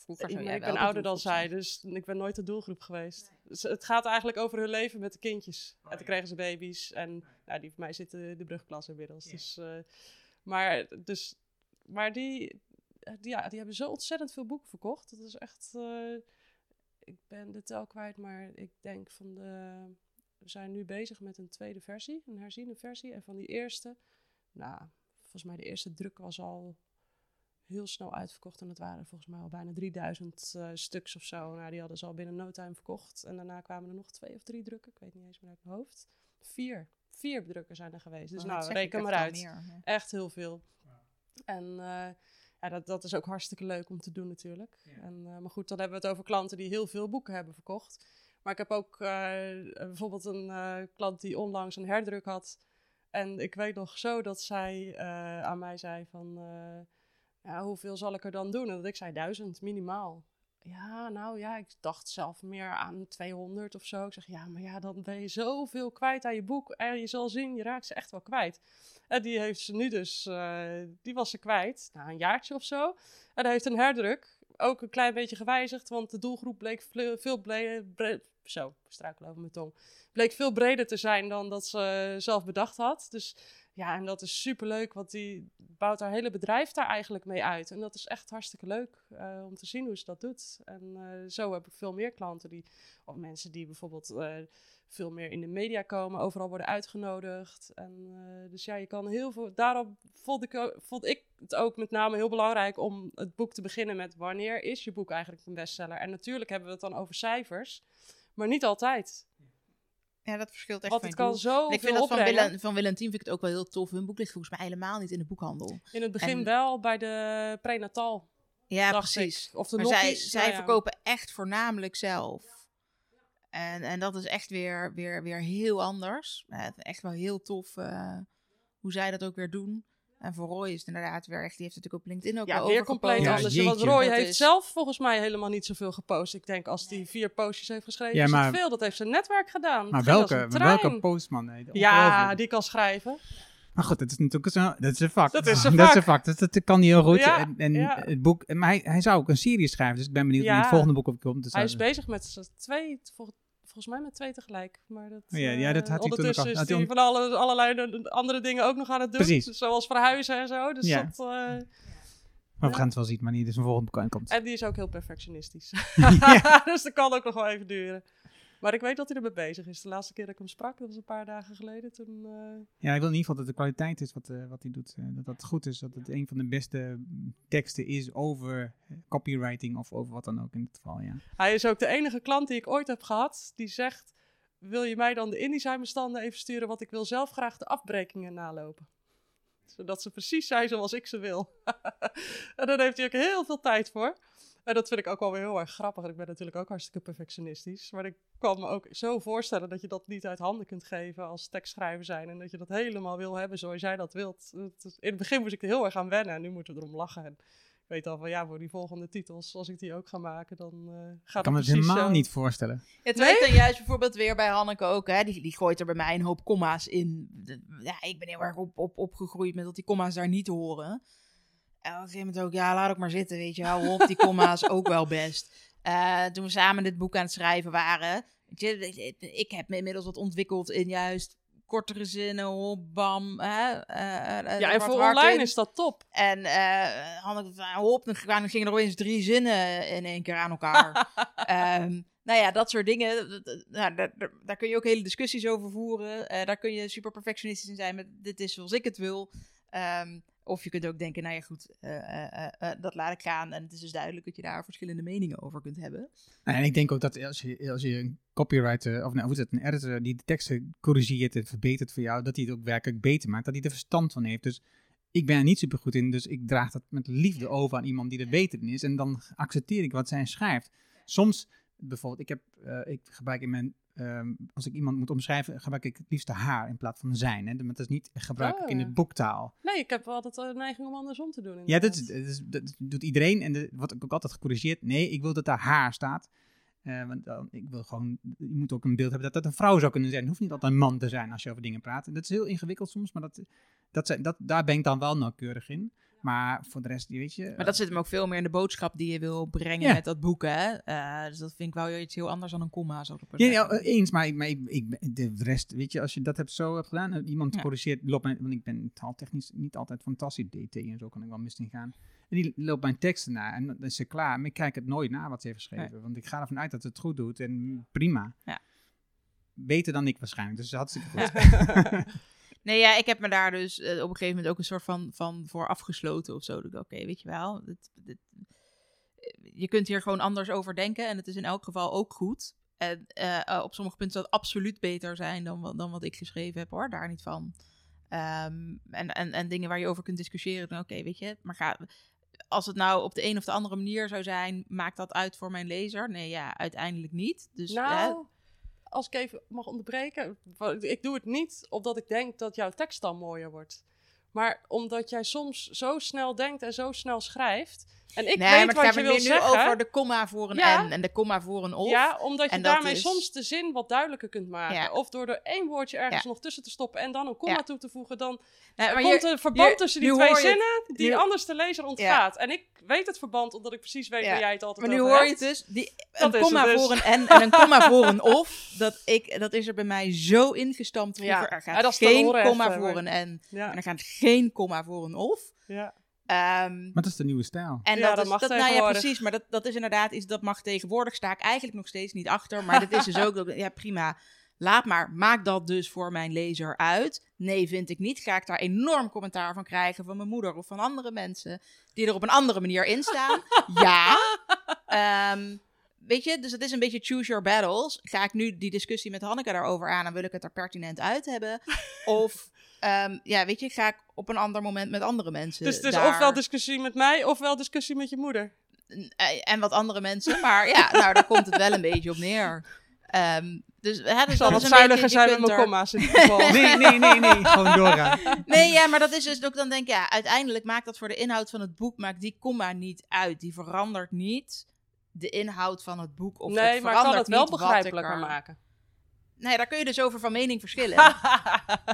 Vroeger ik, ik ben ouder dan zij, dus ik ben nooit de doelgroep geweest. Dus het gaat eigenlijk over hun leven met de kindjes. Oh, en toen kregen ze baby's en nou, die van mij zitten in de brugklas inmiddels. Dus, uh, maar, dus, maar die, die, ja, die hebben zo ontzettend veel boeken verkocht. Dat is echt... Uh, ik ben de tel kwijt, maar ik denk van de... We zijn nu bezig met een tweede versie, een herziene versie. En van die eerste, nou, volgens mij de eerste druk was al heel snel uitverkocht. En dat waren volgens mij al bijna 3000 uh, stuks of zo. Nou, die hadden ze al binnen no time verkocht. En daarna kwamen er nog twee of drie drukken. Ik weet niet eens meer uit mijn hoofd. Vier. Vier drukken zijn er geweest. Dus Oh, nou, reken maar uit. Meer, ja. Echt heel veel. Ja. En uh, ja, dat, dat is ook hartstikke leuk om te doen natuurlijk. Ja. En, uh, maar goed, dan hebben we het over klanten die heel veel boeken hebben verkocht. Maar ik heb ook uh, bijvoorbeeld een klant die onlangs een herdruk had. En ik weet nog zo dat zij aan mij zei van ja, hoeveel zal ik er dan doen? En dat ik zei duizend minimaal. Ja, nou ja, ik dacht zelf meer aan 200 of zo. Ik zeg, ja, maar ja, dan ben je zoveel kwijt aan je boek. En je zal zien, je raakt ze echt wel kwijt. En die heeft ze nu dus, uh, die was ze kwijt, na een jaartje of zo. En hij heeft een herdruk, ook een klein beetje gewijzigd, want de doelgroep bleek veel breder, zo, struikel over mijn bleek veel breder te zijn dan dat ze zelf bedacht had. Dus ja, en dat is superleuk, want die bouwt haar hele bedrijf daar eigenlijk mee uit. En dat is echt hartstikke leuk uh, om te zien hoe ze dat doet. En uh, zo heb ik veel meer klanten, die, of mensen die bijvoorbeeld uh, veel meer in de media komen, overal worden uitgenodigd. En, dus ja, je kan heel veel. Daarom vond ik, vond ik het ook met name heel belangrijk om het boek te beginnen met wanneer is je boek eigenlijk een bestseller? En natuurlijk hebben we het dan over cijfers, maar niet altijd. Ja, dat verschilt echt Want het kan zo Ik vind dat van Willem, van Willem vind ik het ook wel heel tof. Hun boek ligt volgens mij helemaal niet in de boekhandel. In het begin en... wel bij de prenatal. Ja, precies. Ik. Of de maar zij, zij nou ja. verkopen echt voornamelijk zelf. En, en dat is echt weer, weer, weer heel anders. Echt wel heel tof uh, hoe zij dat ook weer doen. En voor Roy is het inderdaad weer echt, die heeft natuurlijk op LinkedIn ook ja, weer compleet Ja, anders. jeetje. Want Roy Dat heeft is- zelf volgens mij helemaal niet zoveel gepost. Ik denk als hij vier postjes heeft geschreven, Ja, is het maar- veel. Dat heeft zijn netwerk gedaan. Maar welke, welke postman? Nee, Ja, die kan schrijven. Maar goed, dat is natuurlijk zo, dat is een vak. Dat is een Dat is vak. een vak. Dat, dat kan hij heel goed. Ja, en en ja. het boek, maar hij, hij zou ook een serie schrijven, dus ik ben benieuwd Ja. wie het volgende boek op komt. Dus Hij is bezig met z'n twee, volgens mij met twee tegelijk. Maar dat, Oh ja, ja, dat eh, had hij toen ook al- had hij van alle, allerlei de- andere dingen ook nog aan het doen. Precies. Zoals verhuizen en zo. Dus Ja. dat, eh, maar we gaan het wel zien wanneer dus een volgende boek aankomt. en die is ook heel perfectionistisch. Dus dat kan ook nog wel even duren. Maar ik weet dat hij ermee bezig is. De laatste keer dat ik hem sprak, dat was een paar dagen geleden. Toen, eh, Ja, ik wil in ieder geval dat de kwaliteit is wat, eh, wat hij doet. eh, dat dat goed is. Dat het een van de beste teksten is over copywriting of over wat dan ook in dit geval. Ja. Hij is ook de enige klant die ik ooit heb gehad die zegt: Wil je mij dan de InDesign-bestanden even sturen? Want ik wil zelf graag de afbrekingen nalopen. Zodat ze precies zijn zoals ik ze wil. en daar heeft hij ook heel veel tijd voor. En dat vind ik ook wel weer heel erg grappig. En ik ben natuurlijk ook hartstikke perfectionistisch. Maar ik kan me ook zo voorstellen dat je dat niet uit handen kunt geven als tekstschrijver zijn. En dat je dat helemaal wil hebben zoals jij dat wilt. Het is- In het begin moest ik er heel erg aan wennen. En nu moeten we erom lachen. En ik weet al van ja, voor die volgende titels, als ik die ook ga maken, dan eh gaat Ik kan me het helemaal zo. niet voorstellen. Het werkt dan juist bijvoorbeeld weer bij Hanneke ook. Hè? Die, die gooit er bij mij een hoop komma's in. De- ja, ik ben heel erg op, op, opgegroeid met dat die komma's daar niet horen. En op een gegeven moment ook, ja, laat ook maar zitten, weet je. Hou op, die komma's ook wel best. Eh, toen we samen dit boek aan het schrijven waren. Je, ik heb me inmiddels wat ontwikkeld in juist kortere zinnen, hop, bam. Hè? eh, eh, Ja, en voor online in. is dat top. En eh Hanneke, van, hop, dan gingen er opeens drie zinnen in één keer aan elkaar. Ehm, nou ja, dat soort dingen. Nou, daar, daar, kun je ook hele discussies over voeren. Daar kun je super perfectionistisch in zijn met dit is zoals ik het wil. Ehm, of je kunt ook denken, nou ja goed, eh, eh, eh, dat laat ik gaan. En het is dus duidelijk dat je daar verschillende meningen over kunt hebben. Nou, en ik denk ook dat als je, als je een copywriter, of nou, hoe is het, een editor die de teksten corrigeert en verbetert voor jou, dat hij het ook werkelijk beter maakt, dat hij er verstand van heeft. Dus ik ben er niet super goed in, dus ik draag dat met liefde over aan iemand die er beter in is. En dan accepteer ik wat zij schrijft. Soms, bijvoorbeeld, ik, heb, eh, ik gebruik in mijn, ehm, als ik iemand moet omschrijven, gebruik ik het liefst haar in plaats van zijn. Hè? Dat is niet gebruik ik in Oh. de boektaal. Nee, ik heb wel altijd de neiging om andersom te doen. Ja, dat, is, dat, is- dat doet iedereen. En de, wat ik ook altijd gecorrigeerd. Nee, ik wil dat daar haar staat. Eh, want dan, ik wil gewoon, je moet ook een beeld hebben dat dat een vrouw zou kunnen zijn. Het hoeft niet altijd een man te zijn als je over dingen praat. En dat is heel ingewikkeld soms, maar dat, dat zijn, dat, daar ben ik dan wel nauwkeurig in. Maar voor de rest, weet je... Maar dat zit hem ook veel meer in de boodschap die je wil brengen Ja. met dat boek. Hè? Eh, dus dat vind ik wel iets heel anders dan een komma. Zo Ja, ja, eh, eens, maar, ik, maar ik, ik, de rest, weet je, als je dat hebt zo hebt gedaan, iemand Ja. corrigeert, loopt mijn, want ik ben taaltechnisch niet altijd fantastisch, DT en zo kan ik wel mis in gaan. En die loopt mijn teksten na en dan is ze klaar, maar ik kijk het nooit na wat ze heeft geschreven, want ik ga ervan uit dat ze het goed doet en prima. Ja. Beter dan ik waarschijnlijk, dus hartstikke goed. Nee, ja, ik heb me daar dus eh, op een gegeven moment ook een soort van, van voor afgesloten of zo. Oké, weet je wel, dit, eh, je kunt hier gewoon anders over denken en het is in elk geval ook goed. En eh, op sommige punten zal absoluut beter zijn dan, dan wat ik geschreven heb, hoor, daar niet van. Ehm, en, en, en dingen waar je over kunt discussiëren, oké, weet je, maar ga, als het nou op de een of de andere manier zou zijn, maakt dat uit voor mijn lezer? Nee, ja, uiteindelijk niet. Dus Nou, als ik even mag onderbreken. Ik doe het niet omdat ik denk dat jouw tekst dan mooier wordt. Maar omdat jij soms zo snel denkt en zo snel schrijft. En ik nee, weet maar wat het je wil me nu zeggen. over de komma voor een Ja. en en de komma voor een of. Ja, omdat je daarmee is- soms de zin wat duidelijker kunt maken. Ja. Of door er één woordje ergens Ja. nog tussen te stoppen en dan een komma toe te voegen. Dan Nee, maar komt hier- een verband tussen die twee het- zinnen die nu- anders de lezer ontgaat. En ik weet het verband omdat ik precies weet waar jij het altijd Maar nu over hoor je het dus. Die, een komma het dus. voor een en en een komma voor een of. Dat, ik, dat is er bij mij zo ingestampt vroeger. Ja. Er Ja, gaat geen komma voor een en. En er gaat geen komma voor een of. ja. Ehm, maar dat is de nieuwe stijl. en Ja, dat, dat is, mag dat, nou ja, precies. Maar dat, dat is inderdaad iets dat mag tegenwoordig. Sta ik eigenlijk nog steeds niet achter. Maar dat is dus ook. dat- Ja, prima. Laat maar. Maak dat dus voor mijn lezer uit. Nee, vind ik niet. Ga ik daar enorm commentaar van krijgen van mijn moeder of van andere mensen die er op een andere manier in staan? ja. Ehm, weet je, dus het is een beetje choose your battles. Ga ik nu die discussie met Hanneke daarover aan en wil ik het er pertinent uit hebben? Of, ehm, ja, weet je, ga ik op een ander moment met andere mensen. Dus het is daar- ofwel discussie met mij, ofwel discussie met je moeder. eh, en wat andere mensen. Maar ja, nou, daar komt het wel een beetje op neer. Ehm, dus, hè, dus zal dat wat een zuiniger beetje, zijn met mijn er- komma's in ieder geval. Nee, nee, nee, nee, gewoon doorgaan. Nee, ja, maar dat is dus ook dan denk ik, ja, uiteindelijk maakt dat voor de inhoud van het boek, maakt die komma niet uit. Die verandert niet de inhoud van het boek. Of nee, het maar kan het wel niet wat ik begrijpelijker er- maken. Nee, daar kun je dus over van mening verschillen.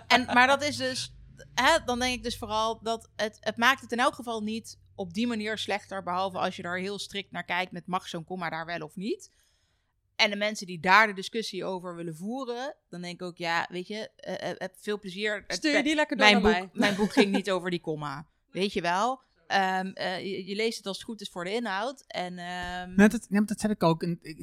en, maar dat is dus, hè, dan denk ik dus vooral dat het, het maakt het in elk geval niet op die manier slechter, behalve als je daar heel strikt naar kijkt met mag zo'n komma daar wel of niet. En de mensen die daar de discussie over willen voeren, dan denk ik ook, ja, weet je, heb veel plezier. Stuur je die lekker door mijn boek, mij. mijn boek ging niet over die komma. Weet je wel? Ehm, eh, je, je leest het als het goed is voor de inhoud. En, Nou, dat, ja, dat heb ik ook. En ik,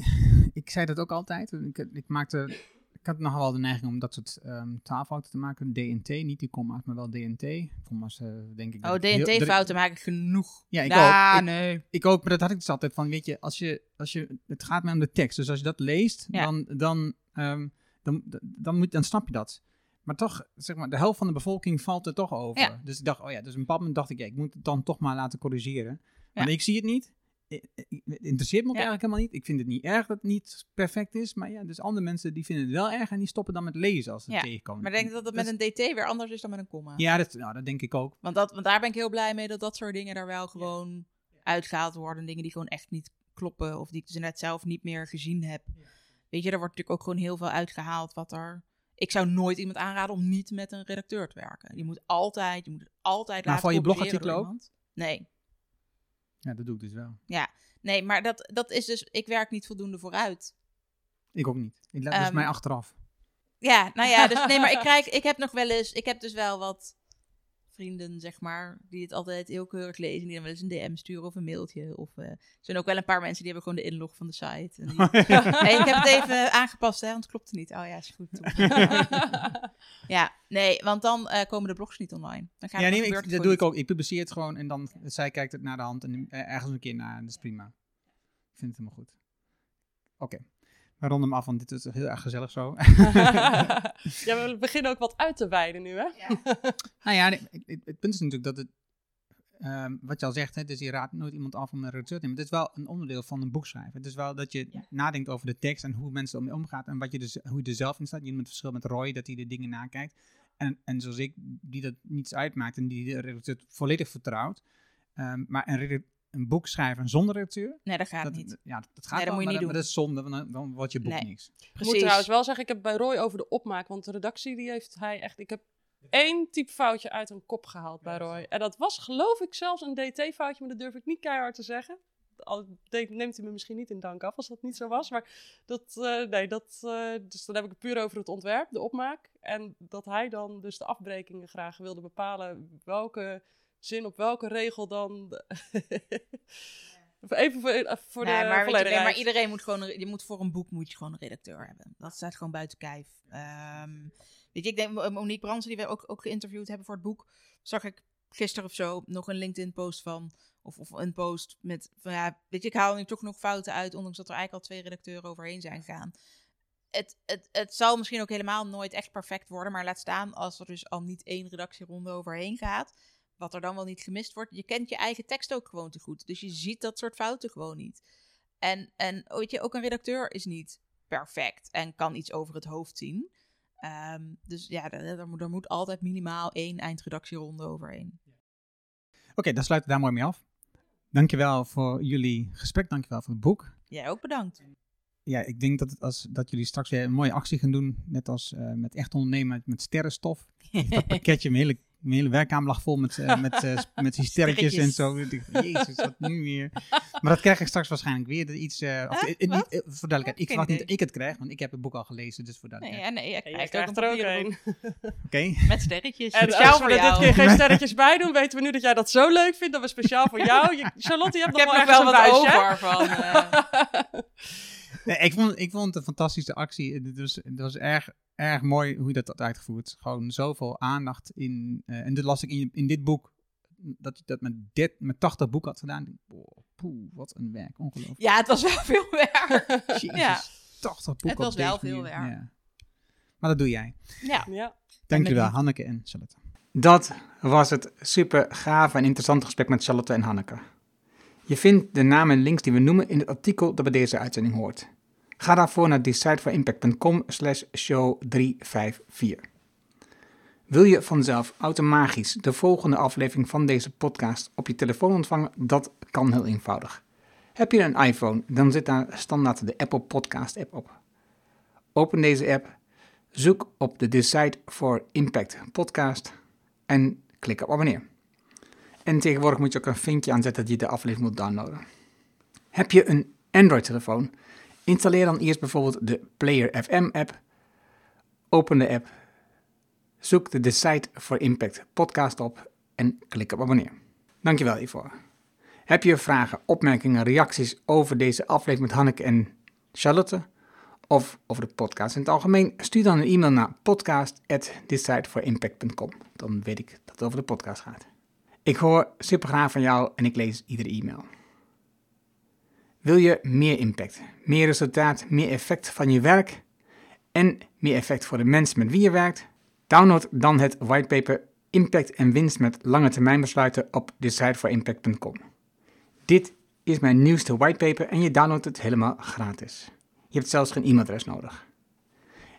ik zei dat ook altijd. Ik, ik maakte, ik had nog wel de neiging om dat soort ehm taalfouten te maken. DNT, niet die comma's, maar wel DNT. Comma's, eh, denk ik. Oh, ik- DNT-fouten maak ik genoeg. Ja, ik Ja, ook. Ik- nee. Ik ook, maar dat had ik dus altijd van, weet je, als je, als je, het gaat mij om de tekst. Dus als je dat leest, Ja. dan, dan, ehm, dan, dan, moet, dan snap je dat. Maar toch, zeg maar, de helft van de bevolking valt er toch over. Ja. Dus ik dacht, oh ja, dus op een bepaald moment dacht ik, ja, ik moet het dan toch maar laten corrigeren. Maar Ja. ik zie het niet. Het interesseert me ook eigenlijk helemaal niet. Ik vind het niet erg dat het niet perfect is. Maar ja, dus andere mensen die vinden het wel erg en die stoppen dan met lezen als ze het Ja, tegenkomen. Maar denk je dat het met een DT weer anders is dan met een komma? Ja, dat, nou, dat denk ik ook. Want, dat, want daar ben ik heel blij mee dat dat soort dingen er wel gewoon uitgehaald worden. Dingen die gewoon echt niet kloppen of die ik dus net zelf niet meer gezien heb. Weet je, er wordt natuurlijk ook gewoon heel veel uitgehaald wat er... Ik zou nooit iemand aanraden om niet met een redacteur te werken. Je moet altijd, je moet het altijd Maar laten van je ook? iemand. Nee, Ja, dat doe ik dus wel. nee, maar dat, dat is dus... Ik werk niet voldoende vooruit. Ik ook niet. Ik, dat is Ehm, mij achteraf. Ja, nou ja, dus nee, maar ik krijg, ik heb nog wel eens, ik heb dus wel wat vrienden, zeg maar, die het altijd heel keurig lezen, die dan wel eens een DM sturen of een mailtje. Of eh, er zijn ook wel een paar mensen die hebben gewoon de inlog van de site. En die, nee, ik heb het even aangepast, hè, want het klopte niet. Oh ja, is goed. ja, nee, want dan eh, komen de blogs niet online. Dan gaat Ja, nee, ik, dat doe ik ook. Ik publiceer het gewoon en dan zij kijkt het naar de hand en eh, ergens een keer naar. Dat is prima. Ik vind het helemaal goed. Oké. We ronden hem af, want dit is heel erg gezellig zo. ja, we beginnen ook wat uit te wijden nu, hè? nou ja, het, het- het punt is natuurlijk dat het, ehm, wat je al zegt, hè, dus je raadt nooit iemand af om een redacteur te nemen. Het is wel een onderdeel van een boek schrijven. Het is wel dat je Ja. nadenkt over de tekst en hoe mensen ermee omgaan en wat je dus, hoe je er zelf in staat. Je noemt het verschil met Roy, dat hij de dingen nakijkt. En, en zoals ik, die dat niets uitmaakt en die de redacteur volledig vertrouwt. Ehm, maar een, reda- een boek schrijven zonder redacteur. Nee, dat gaat dat, niet. Ja, dat gaat Nee, dat wel, moet je maar, niet maar dat is zonde, want dan, dan wordt je boek Nee. niks. Ik moet Precies. trouwens wel zeggen, ik heb bij Roy over de opmaak, want de redactie die heeft hij echt... Ik heb één typefoutje uit een kop gehaald bij Roy. En dat was geloof ik zelfs een DT-foutje, maar dat durf ik niet keihard te zeggen. Al neemt hij me misschien niet in dank af als dat niet zo was. Maar dat, eh, nee, dat, eh, dus dan heb ik het puur over het ontwerp, de opmaak. En dat hij dan dus de afbrekingen graag wilde bepalen welke zin op welke regel dan... Even voor, voor nee, de maar, je, nee, maar iedereen moet gewoon, je moet voor een boek moet je gewoon een redacteur hebben. Dat staat gewoon buiten kijf. Ehm, weet je, ik denk Mo- Monique Bransen, die we ook, ook geïnterviewd hebben voor het boek, zag ik gisteren of zo nog een LinkedIn-post van, of, of een post met, van ja, weet je, ik haal nu toch nog fouten uit, ondanks dat er eigenlijk al twee redacteuren overheen zijn gegaan. Het, het, het zal misschien ook helemaal nooit echt perfect worden, maar laat staan als er dus al niet één redactieronde overheen gaat, wat er dan wel niet gemist wordt. Je kent je eigen tekst ook gewoon te goed, dus je ziet dat soort fouten gewoon niet. En, en weet je, ook een redacteur is niet perfect en kan iets over het hoofd zien. Ehm, dus ja, er, er moet, er moet altijd minimaal één eindredactieronde overheen. Oké, dan sluiten we daar mooi mee af. Dankjewel voor jullie gesprek, dankjewel voor het boek. Jij ook bedankt. Ja, ik denk dat, het als, dat jullie straks weer een mooie actie gaan doen, net als eh, met echt ondernemen met sterrenstof. Dat pakketje, mijn hele, mijn hele werkkamer lag vol met, eh, met, eh, met die sterretjes en zo. Ik Jezus, wat nu weer? Maar dat krijg ik straks waarschijnlijk weer. Dat iets, eh, of, Huh? eh, niet, voor duidelijkheid, ik verwacht niet dat ik het krijg, want ik heb het boek al gelezen, dus voor Nee, duidelijkheid. ja, nee, jij krijgt, krijgt ook er ook een. Oké, Met sterretjes. En Speciaal als voor we er dit keer geen sterretjes bij doen, weten we nu dat jij dat zo leuk vindt dat we speciaal voor jou. Je, Charlotte, je hebt Ik nog heb wel wel een wat over van... Nee, ik, vond, ik vond het een fantastische actie. Het was, het was erg, erg mooi hoe je dat had uitgevoerd. Gewoon zoveel aandacht in. eh, en dat las ik in, in dit boek. Dat je dat met, dit, met 80 boeken had gedaan. Oh, poeh, wat een werk. Ongelooflijk. ja, het was wel veel werk. Jezus, ja. 80 boeken. Het was wel veel werk. Ja. Maar dat doe jij. ja. Ja. Dankjewel, Hanneke en Charlotte. Dat was het super gave en interessante gesprek met Charlotte en Hanneke. Je vindt de namen en links die we noemen in het artikel dat bij deze uitzending hoort. Ga daarvoor naar decideforimpact.com slash show 354. Wil je vanzelf automagisch de volgende aflevering van deze podcast op je telefoon ontvangen? Dat kan heel eenvoudig. Heb je een iPhone, dan zit daar standaard de Apple Podcast app op. Open deze app, zoek op de Decide for Impact podcast en klik op abonneer. En tegenwoordig moet je ook een vinkje aanzetten dat je de aflevering moet downloaden. Heb je een Android-telefoon? Installeer dan eerst bijvoorbeeld de Player FM app. Open de app. Zoek de Decide for Impact podcast op en klik op abonneer. Dankjewel hiervoor. Heb je vragen, opmerkingen, reacties over deze aflevering met Hanneke en Charlotte of over de podcast in het algemeen, stuur dan een e-mail naar podcast.decideforimpact.com. Dan weet ik dat het over de podcast gaat. Ik hoor super graag van jou en ik lees iedere e-mail. Wil je meer impact, meer resultaat, meer effect van je werk en meer effect voor de mensen met wie je werkt? Download dan het whitepaper Impact en winst met lange termijn besluiten op decideforimpact.com. Dit is mijn nieuwste whitepaper en je downloadt het helemaal gratis. Je hebt zelfs geen e-mailadres nodig.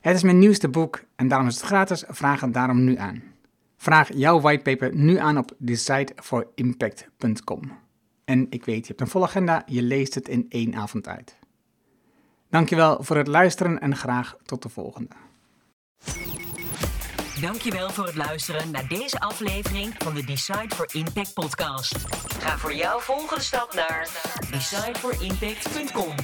Het is mijn nieuwste boek en daarom is het gratis. Vraag het daarom nu aan. Vraag jouw whitepaper nu aan op decideforimpact.com. En ik weet, je hebt een volle agenda, je leest het in één avond uit. Dankjewel voor het luisteren en graag tot de volgende. Dankjewel voor het luisteren naar deze aflevering van de Decide for Impact podcast. Ga voor jouw volgende stap naar decideforimpact.com.